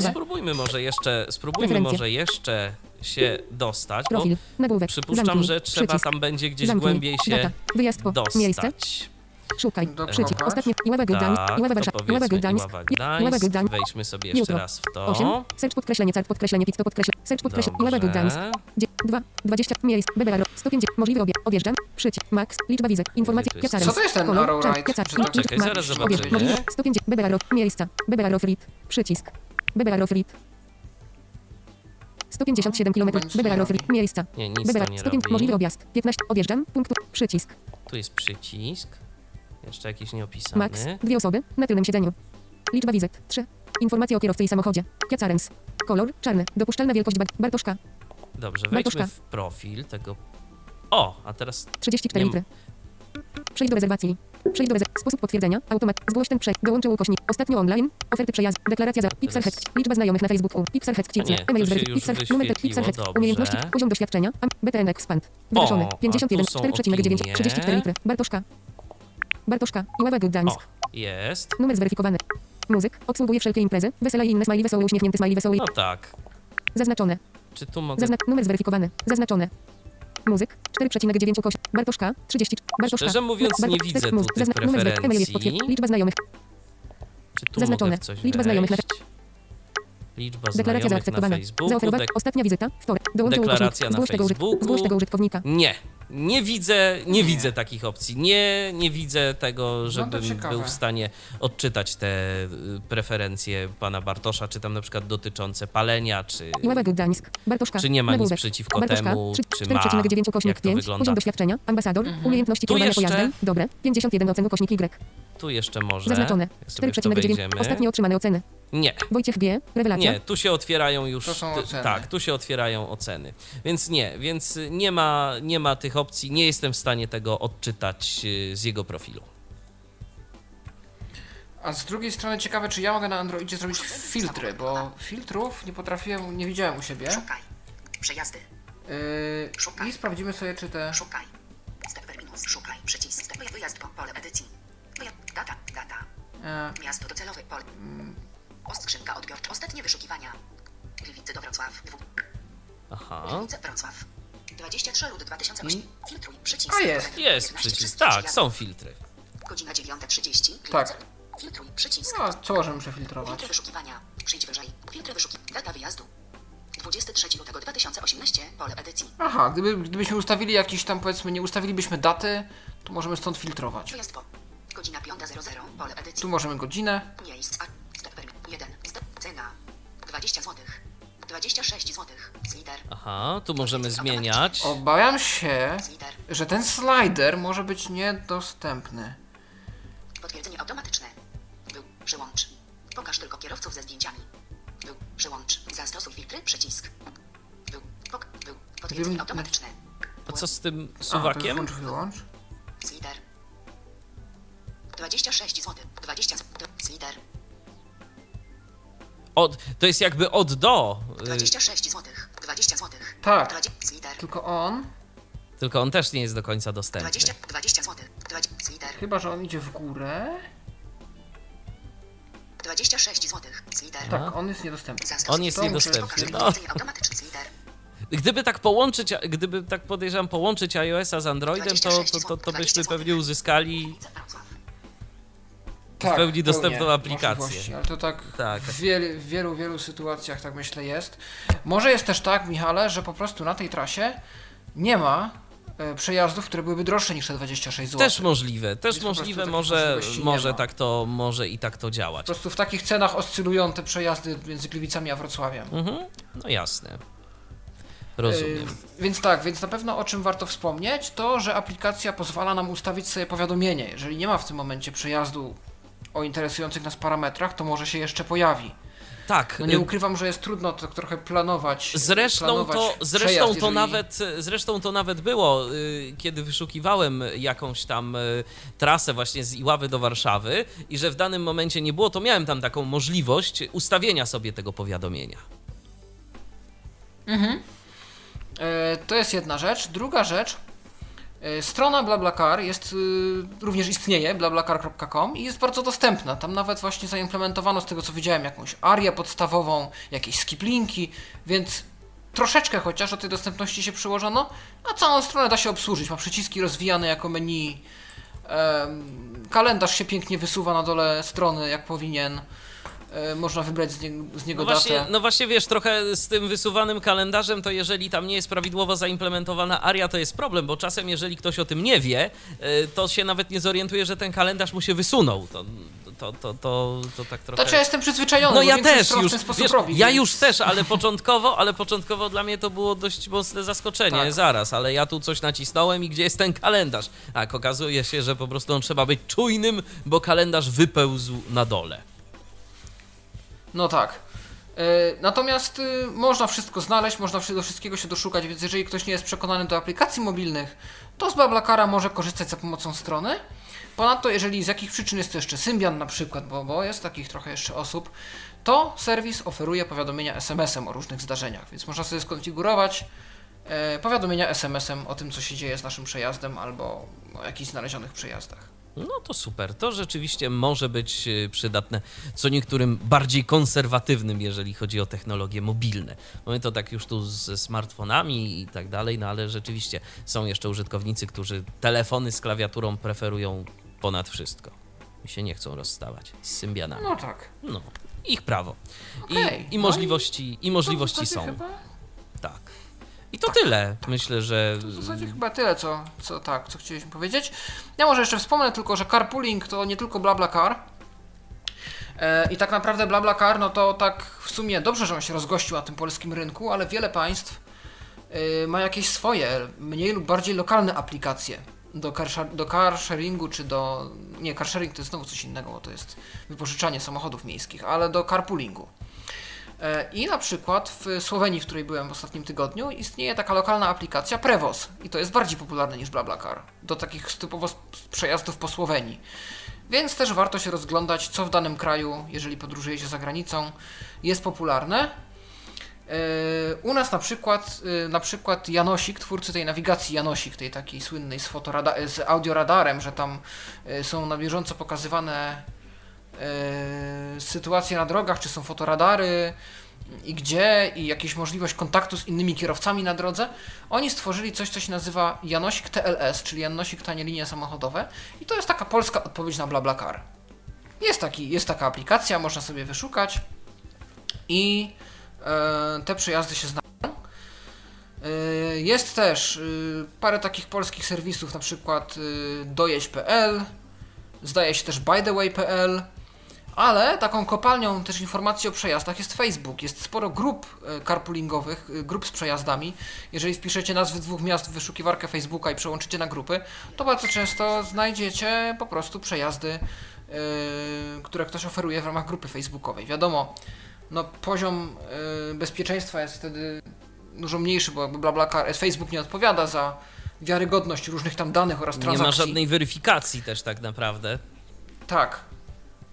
Co, spróbujmy może jeszcze. Spróbujmy Preferencje. może jeszcze się dostać. Profil. Nagłówek. przypuszczam, Zamknij. że trzeba Przycisk. tam będzie gdzieś Zamknij. głębiej się Data. Wyjazd po. Miejsce. Szukaj. Do Przycisk. Ostatnie. Iława Gdańsk. Tak, Iława to Warszawa. Iława powiedzmy Gdańsk. Iława Iława Gdańsk. Gdańsk. Wejdźmy sobie jeszcze Jutro. raz w to. 8. Search podkreślenie car podkreślenie pit to podkreślenie. Search podkreślenie. Iława Gdańsk. Dobrze. 2. 20. Miejsc. Bebera. 150. Możliwy obie. Odjeżdżam. Przycisk. Max. Liczba wizyt. Informacje. to Piacarem. Co to jest ten Arrow piacar, Czy to- liczba, Czekaj, Max. zaraz zobaczymy. Możliwe. 150. Bebera. Miejsca. Frit. Przycisk. Bebera. Frit. 157 km. Nic nie robi. Frit. Miejsca. Nie, nic Bebera. to nie 105. robi. Możliwy objazd. 15. Odjeżdżam. Punkt. Przycisk. Tu jest przycisk. Jeszcze jakiś nieopisany. Max. Dwie osoby. Na tylnym siedzeniu. Liczba wizyt. 3. Informacje o kierowcy i samochodzie. Kiacarens. Kolor. Czarny. Dopuszczalna wielkość bag- Bartoszka. Dobrze, Bartoszka. wejdźmy w profil tego. O, a teraz 34 Nie- litry. Przejdź do rezerwacji. Przejdź do bez... Sposób potwierdzenia. Automat. Zgłoś ten przejść. Dołączył ukośnik. Ostatnio online. Oferty przejazd. Deklaracja za. Pixel Teraz- Hex. Liczba znajomych na Facebooku. Pixel Hex. A nie, to Email się weryf- już Pixel Numer wyświetliło, Pixel Hex. dobrze. Umiejętności. Poziom doświadczenia. Am- BTN Expand. Wyrażony. a 51. tu są 4,9. opinie. 34 litry. Bartoszka. Bartoszka. Iława Gdańsk. O, jest. Numer zweryfikowany. Muzyk. Obsługuje wszelkie imprezy. Wesela i inne smajli wesoły uśmiechnięty smajli wesoły. No tak. Zaznaczone. Czy tu mogę... Zazna numer zweryfikowany. Zaznaczone. Muzyk 4,9 koś. Bartoszka 30. Bartoszka. Szczerze mówiąc, nie Bartosz- widzę mus- tu tych zazna- numer zwe- email jest preferencji. potwier- Liczba znajomych. Czy tu Zaznaczone. mogę w coś Liczba znajomych na- wejść? Liczba Deklaracja znajomych na zaakceptowana. Facebooku. Dek- Ostatnia wizyta. Wtorek. Dołączył Deklaracja ukośnik. na Zgłoś tego, Facebooku. zgłoś tego użytkownika. Nie. Nie widzę, nie widzę takich opcji. Nie, nie widzę tego, żebym ciekawe. był w stanie odczytać te y, preferencje pana Bartosza, czy tam na przykład dotyczące palenia, czy, Gdańsk. Bartoszka. czy nie ma nic przeciwko Bartoszka, temu, trzy- czy ma, 4,9 ukośnik jak to 5. wygląda. Poziom doświadczenia. Ambasador. Umiejętności Tu kierowania jeszcze- pojazdem. Dobre. 51 ocen ukośnik Y. Tu jeszcze może, Zaznaczone. jak sobie w to 4,9. wejdziemy. Ostatnie otrzymane oceny. Nie, Wojciech G. Rewelacja. Nie, tu się otwierają już. To są oceny. Tak, tu się otwierają oceny. Więc nie, więc nie ma, nie ma tych opcji. Nie jestem w stanie tego odczytać y, z jego profilu. A z drugiej strony ciekawe, czy ja mogę na Androidzie zrobić filtry, bo filtrów nie potrafiłem, nie widziałem u siebie. Szukaj. Przejazdy. Yy, I sprawdzimy sobie, czy te... Szukaj. Step minus. Szukaj. Przycisk. Step wyjazd po pole edycji. Data. Data. E, Miasto docelowe. Pole. Skrzynka odbiorcza. Ostatnie wyszukiwania. Gliwice do Wrocław. Dwu. Aha. Gliwice Wrocław. 23 lutego 2008. Filtruj. Przycisk. A, jest. Jest 11 przycisk. Tak, są filtry. Godzina 9.30. Tak. Filtruj. Przycisk. no, co możemy przefiltrować? Filtry wyszukiwania. Przyjdź wyżej. Filtry wyszukiwania. Data wyjazdu. 23 lutego 2018. Pole edycji. Aha, gdyby, gdybyśmy ustawili jakiś tam, powiedzmy, nie ustawilibyśmy daty, to możemy stąd filtrować. Wyjazd po. Godzina 5.00. Pole edycji. Tu możemy godzinę. Miejsc. 20 zł. 26 zł. Slider. Aha, tu możemy zmieniać. Obawiam się, że ten slider może być niedostępny. Potwierdzenie automatyczne. Był. Przyłącz. Pokaż tylko kierowców ze zdjęciami. Był. Przyłącz. Zastosuj filtry. Przycisk. Był. Pok. Był. Potwierdzenie automatyczne. A co z tym A, suwakiem? włącz, wyłącz. Slider. 26 zł. 20 zł. Slider. Od, to jest jakby od do. y, 26 zł. 20 zł. Tak. 20. Slider. Tylko on, Tylko on też nie jest do końca dostępny. 20. 20 zł. 20. Slider. chyba że on idzie w górę. 26 zł. Slider. Tak, on jest niedostępny. On jest niedostępny, no. Gdyby tak połączyć, gdyby tak podejrzewam, połączyć iOS-a z Androidem, to, to, to, to byśmy pewnie uzyskali Tak, pełni dostępną pełnię aplikację. Ale to tak, Tak. w wielu, w wielu, wielu sytuacjach tak myślę jest. Może jest też tak, Michale, że po prostu na tej trasie nie ma e, przejazdów, które byłyby droższe niż te 26 zł. Też możliwe, też Więc po możliwe, może, może tak to, może i tak to Po działać. prostu w takich cenach oscylują te przejazdy między Gliwicami a Wrocławiem. Mhm, no jasne. Rozumiem. Yy, więc tak, więc na pewno o czym warto wspomnieć, to że aplikacja pozwala nam ustawić sobie powiadomienie. Jeżeli nie ma w tym momencie przejazdu o interesujących nas parametrach, to może się jeszcze pojawi. Tak, No nie y, ukrywam, że jest trudno to trochę planować. Zresztą planować to, zresztą, przejazd, to jeżeli- nawet, zresztą to nawet było, y, kiedy wyszukiwałem jakąś tam y, trasę właśnie z Iławy do Warszawy i że w danym momencie nie było, to miałem tam taką możliwość ustawienia sobie tego powiadomienia. E, To jest jedna rzecz. Druga rzecz. E, Strona BlaBlaCar jest, y, również istnieje, blablacar.com i jest bardzo dostępna. Tam nawet właśnie zaimplementowano z tego co widziałem jakąś arię podstawową, jakieś skiplinki, więc troszeczkę chociaż do tej dostępności się przyłożono, a całą stronę da się obsłużyć. Ma przyciski rozwijane jako menu. Kalendarz się pięknie wysuwa na dole strony, jak powinien. E, Można wybrać z, nie, z niego No właśnie, datę. no właśnie wiesz, trochę z tym wysuwanym kalendarzem, to jeżeli tam nie jest prawidłowo zaimplementowana aria, to jest problem, bo czasem jeżeli ktoś o tym nie wie, y, to się nawet nie zorientuje, że ten kalendarz mu się wysunął. To, to, to, to, to tak trochę... Znaczy ja jestem przyzwyczajony, No ja też już, w ten sposób wiesz, robi. ja więc- już też, ale początkowo, ale początkowo dla mnie to było dość mocne zaskoczenie, Tak. zaraz, ale ja tu coś nacisnąłem i gdzie jest ten kalendarz? Tak, okazuje się, że po prostu on trzeba być czujnym, bo kalendarz wypełzł na dole. No tak. E, Natomiast y, można wszystko znaleźć, można do wszystkiego się doszukać, więc jeżeli ktoś nie jest przekonany do aplikacji mobilnych, to z BlaBlaCara może korzystać za pomocą strony. Ponadto, jeżeli z jakich przyczyn jest to jeszcze Symbian na przykład, bo, bo jest takich trochę jeszcze osób, to serwis oferuje powiadomienia SMS-em o różnych zdarzeniach, więc można sobie skonfigurować e, powiadomienia SMS-em o tym, co się dzieje z naszym przejazdem albo o jakichś znalezionych przejazdach. No to super. To rzeczywiście może być y, przydatne co niektórym bardziej konserwatywnym, jeżeli chodzi o technologie mobilne. Mamy to tak już tu ze smartfonami i tak dalej, no ale rzeczywiście są jeszcze użytkownicy, którzy telefony z klawiaturą preferują ponad wszystko. I się nie chcą rozstawać z Symbianami. No tak. No, ich prawo. Okej, I, i no możliwości, i możliwości To w są. Chyba. I to tyle. Myślę, że w zasadzie chyba tyle, co, co tak, co chcieliśmy powiedzieć. Ja może jeszcze wspomnę tylko, że carpooling to nie tylko BlaBlaCar. E, I tak naprawdę BlaBlaCar, no to tak w sumie dobrze, że on się rozgościł na tym polskim rynku, ale wiele państw e, ma jakieś swoje, mniej lub bardziej lokalne aplikacje do car, do car sharingu, czy do... Nie, car sharing to jest znowu coś innego, bo to jest wypożyczanie samochodów miejskich, ale do carpoolingu. E, I na przykład w Słowenii, w której byłem w ostatnim tygodniu, istnieje taka lokalna aplikacja Prevoz i to jest bardziej popularne niż BlaBlaCar do takich typowo przejazdów po Słowenii. Więc też warto się rozglądać, co w danym kraju, jeżeli podróżuje się za granicą, jest popularne. E, U nas na przykład, e, na przykład Janosik, twórcy tej nawigacji Janosik, tej takiej słynnej z, fotorada- z audioradarem, że tam są na bieżąco pokazywane sytuacje na drogach, czy są fotoradary i gdzie, i jakieś możliwość kontaktu z innymi kierowcami na drodze. Oni stworzyli coś, co się nazywa Janosik TLS, czyli Janosik Tanie Linie Samochodowe i to jest taka polska odpowiedź na BlaBlaCar. Jest, taki, jest taka aplikacja, można sobie wyszukać i e, te przejazdy się znajdą. E, Jest też parę takich polskich serwisów, na przykład dojeźdź.pl, zdaje się też bytheway.pl, ale taką kopalnią też informacji o przejazdach jest Facebook. Jest sporo grup e, carpoolingowych, e, grup z przejazdami. Jeżeli wpiszecie nazwy dwóch miast w wyszukiwarkę Facebooka i przełączycie na grupy, to bardzo często znajdziecie po prostu przejazdy, e, które ktoś oferuje w ramach grupy facebookowej. Wiadomo, no poziom e, bezpieczeństwa jest wtedy dużo mniejszy, bo jakby BlaBlaCar, Facebook nie odpowiada za wiarygodność różnych tam danych oraz nie transakcji. ma żadnej weryfikacji też tak naprawdę. Tak.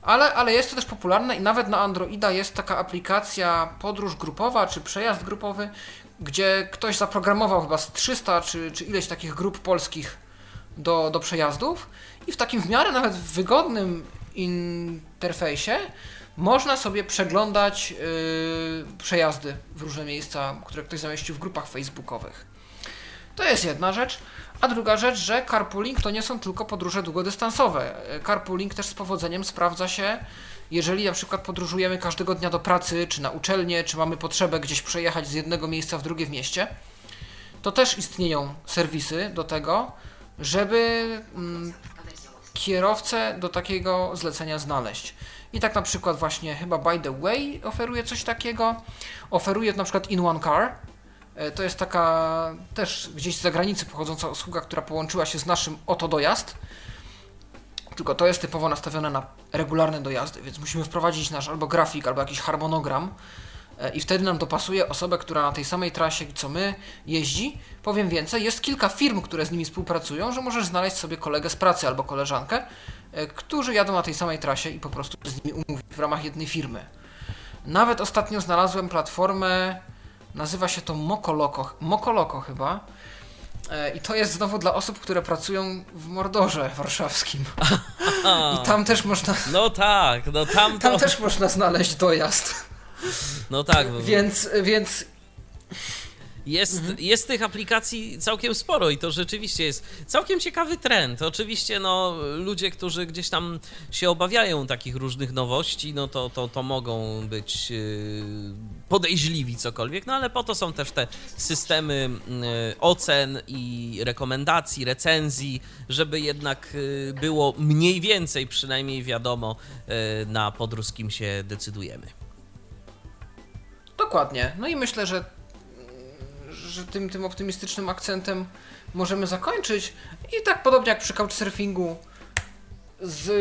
Ale, ale jest to też popularne i nawet na Androida jest taka aplikacja podróż grupowa czy przejazd grupowy, gdzie ktoś zaprogramował chyba z 300 czy, czy ileś takich grup polskich do, do przejazdów i w takim w miarę nawet wygodnym interfejsie można sobie przeglądać yy, przejazdy w różne miejsca, które ktoś zamieścił w grupach facebookowych. To jest jedna rzecz. A druga rzecz, że carpooling to nie są tylko podróże długodystansowe. Carpooling też z powodzeniem sprawdza się, jeżeli na przykład podróżujemy każdego dnia do pracy, czy na uczelnię, czy mamy potrzebę gdzieś przejechać z jednego miejsca w drugie w mieście, to też istnieją serwisy do tego, żeby mm, kierowcę do takiego zlecenia znaleźć. I tak na przykład właśnie chyba By The Way oferuje coś takiego. Oferuje na przykład In One Car. E, To jest taka też gdzieś z zagranicy pochodząca usługa, która połączyła się z naszym Oto Dojazd. Tylko to jest typowo nastawione na regularne dojazdy, więc musimy wprowadzić nasz albo grafik, albo jakiś harmonogram e, i wtedy nam dopasuje osobę, która na tej samej trasie co my jeździ. Powiem więcej, jest kilka firm, które z nimi współpracują, że możesz znaleźć sobie kolegę z pracy albo koleżankę, e, którzy jadą na tej samej trasie i po prostu z nimi umówić w ramach jednej firmy. Nawet ostatnio znalazłem platformę, nazywa się to Mokoloko, Mokoloko chyba. E, I to jest znowu dla osób, które pracują w Mordorze warszawskim. (laughs) I tam też można, No tak, no tam to... tam też można znaleźć dojazd. No tak, bo Więc, więc jest, jest tych aplikacji całkiem sporo i to rzeczywiście jest całkiem ciekawy trend. Oczywiście no, ludzie, którzy gdzieś tam się obawiają takich różnych nowości, no to, to, to mogą być yy, podejrzliwi cokolwiek, no ale po to są też te systemy yy, ocen i rekomendacji, recenzji, żeby jednak yy, było mniej więcej przynajmniej wiadomo na podróż, z kim się decydujemy. Dokładnie. No i myślę, że, że tym, tym optymistycznym akcentem możemy zakończyć. I tak podobnie jak przy couchsurfingu z,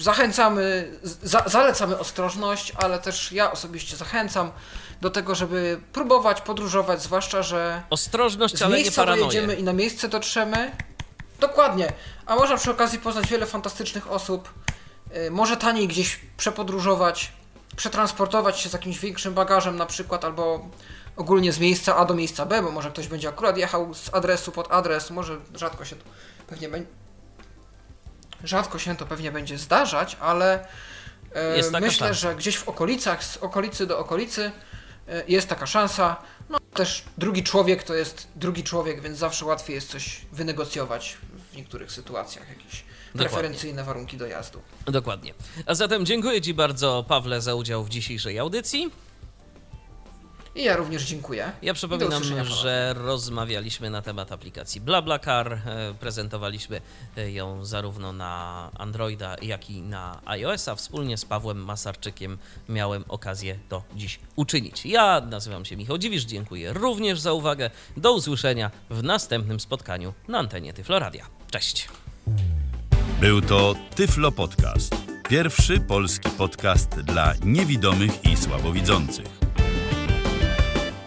zachęcamy, za, zalecamy ostrożność, ale też ja osobiście zachęcam do tego, żeby próbować podróżować, zwłaszcza, że Ostrożność, ale nie paranoję. i na miejsce dotrzemy. Dokładnie. A można przy okazji poznać wiele fantastycznych osób. Y, Może taniej gdzieś przepodróżować, przetransportować się z jakimś większym bagażem na przykład, albo ogólnie z miejsca A do miejsca B, bo może ktoś będzie akurat jechał z adresu pod adres, może rzadko się to pewnie będzie rzadko się to pewnie będzie zdarzać, ale e, myślę, szansa. że gdzieś w okolicach, z okolicy do okolicy e, jest taka szansa. No też drugi człowiek to jest drugi człowiek, więc zawsze łatwiej jest coś wynegocjować w niektórych sytuacjach, jakieś preferencyjne warunki dojazdu. Dokładnie. A zatem dziękuję Ci bardzo, Pawle, za udział w dzisiejszej audycji. I ja również dziękuję. Ja przypominam, że rozmawialiśmy na temat aplikacji BlaBlaCar. E, Prezentowaliśmy e, ją zarówno na Androida, jak i na iOS-a. Wspólnie z Pawłem Masarczykiem miałem okazję to dziś uczynić. Ja nazywam się Michał Dziwisz, dziękuję również za uwagę. Do usłyszenia w następnym spotkaniu na antenie Tyfloradia. Cześć! Był to Tyflo Podcast. Pierwszy polski podcast dla niewidomych i słabowidzących.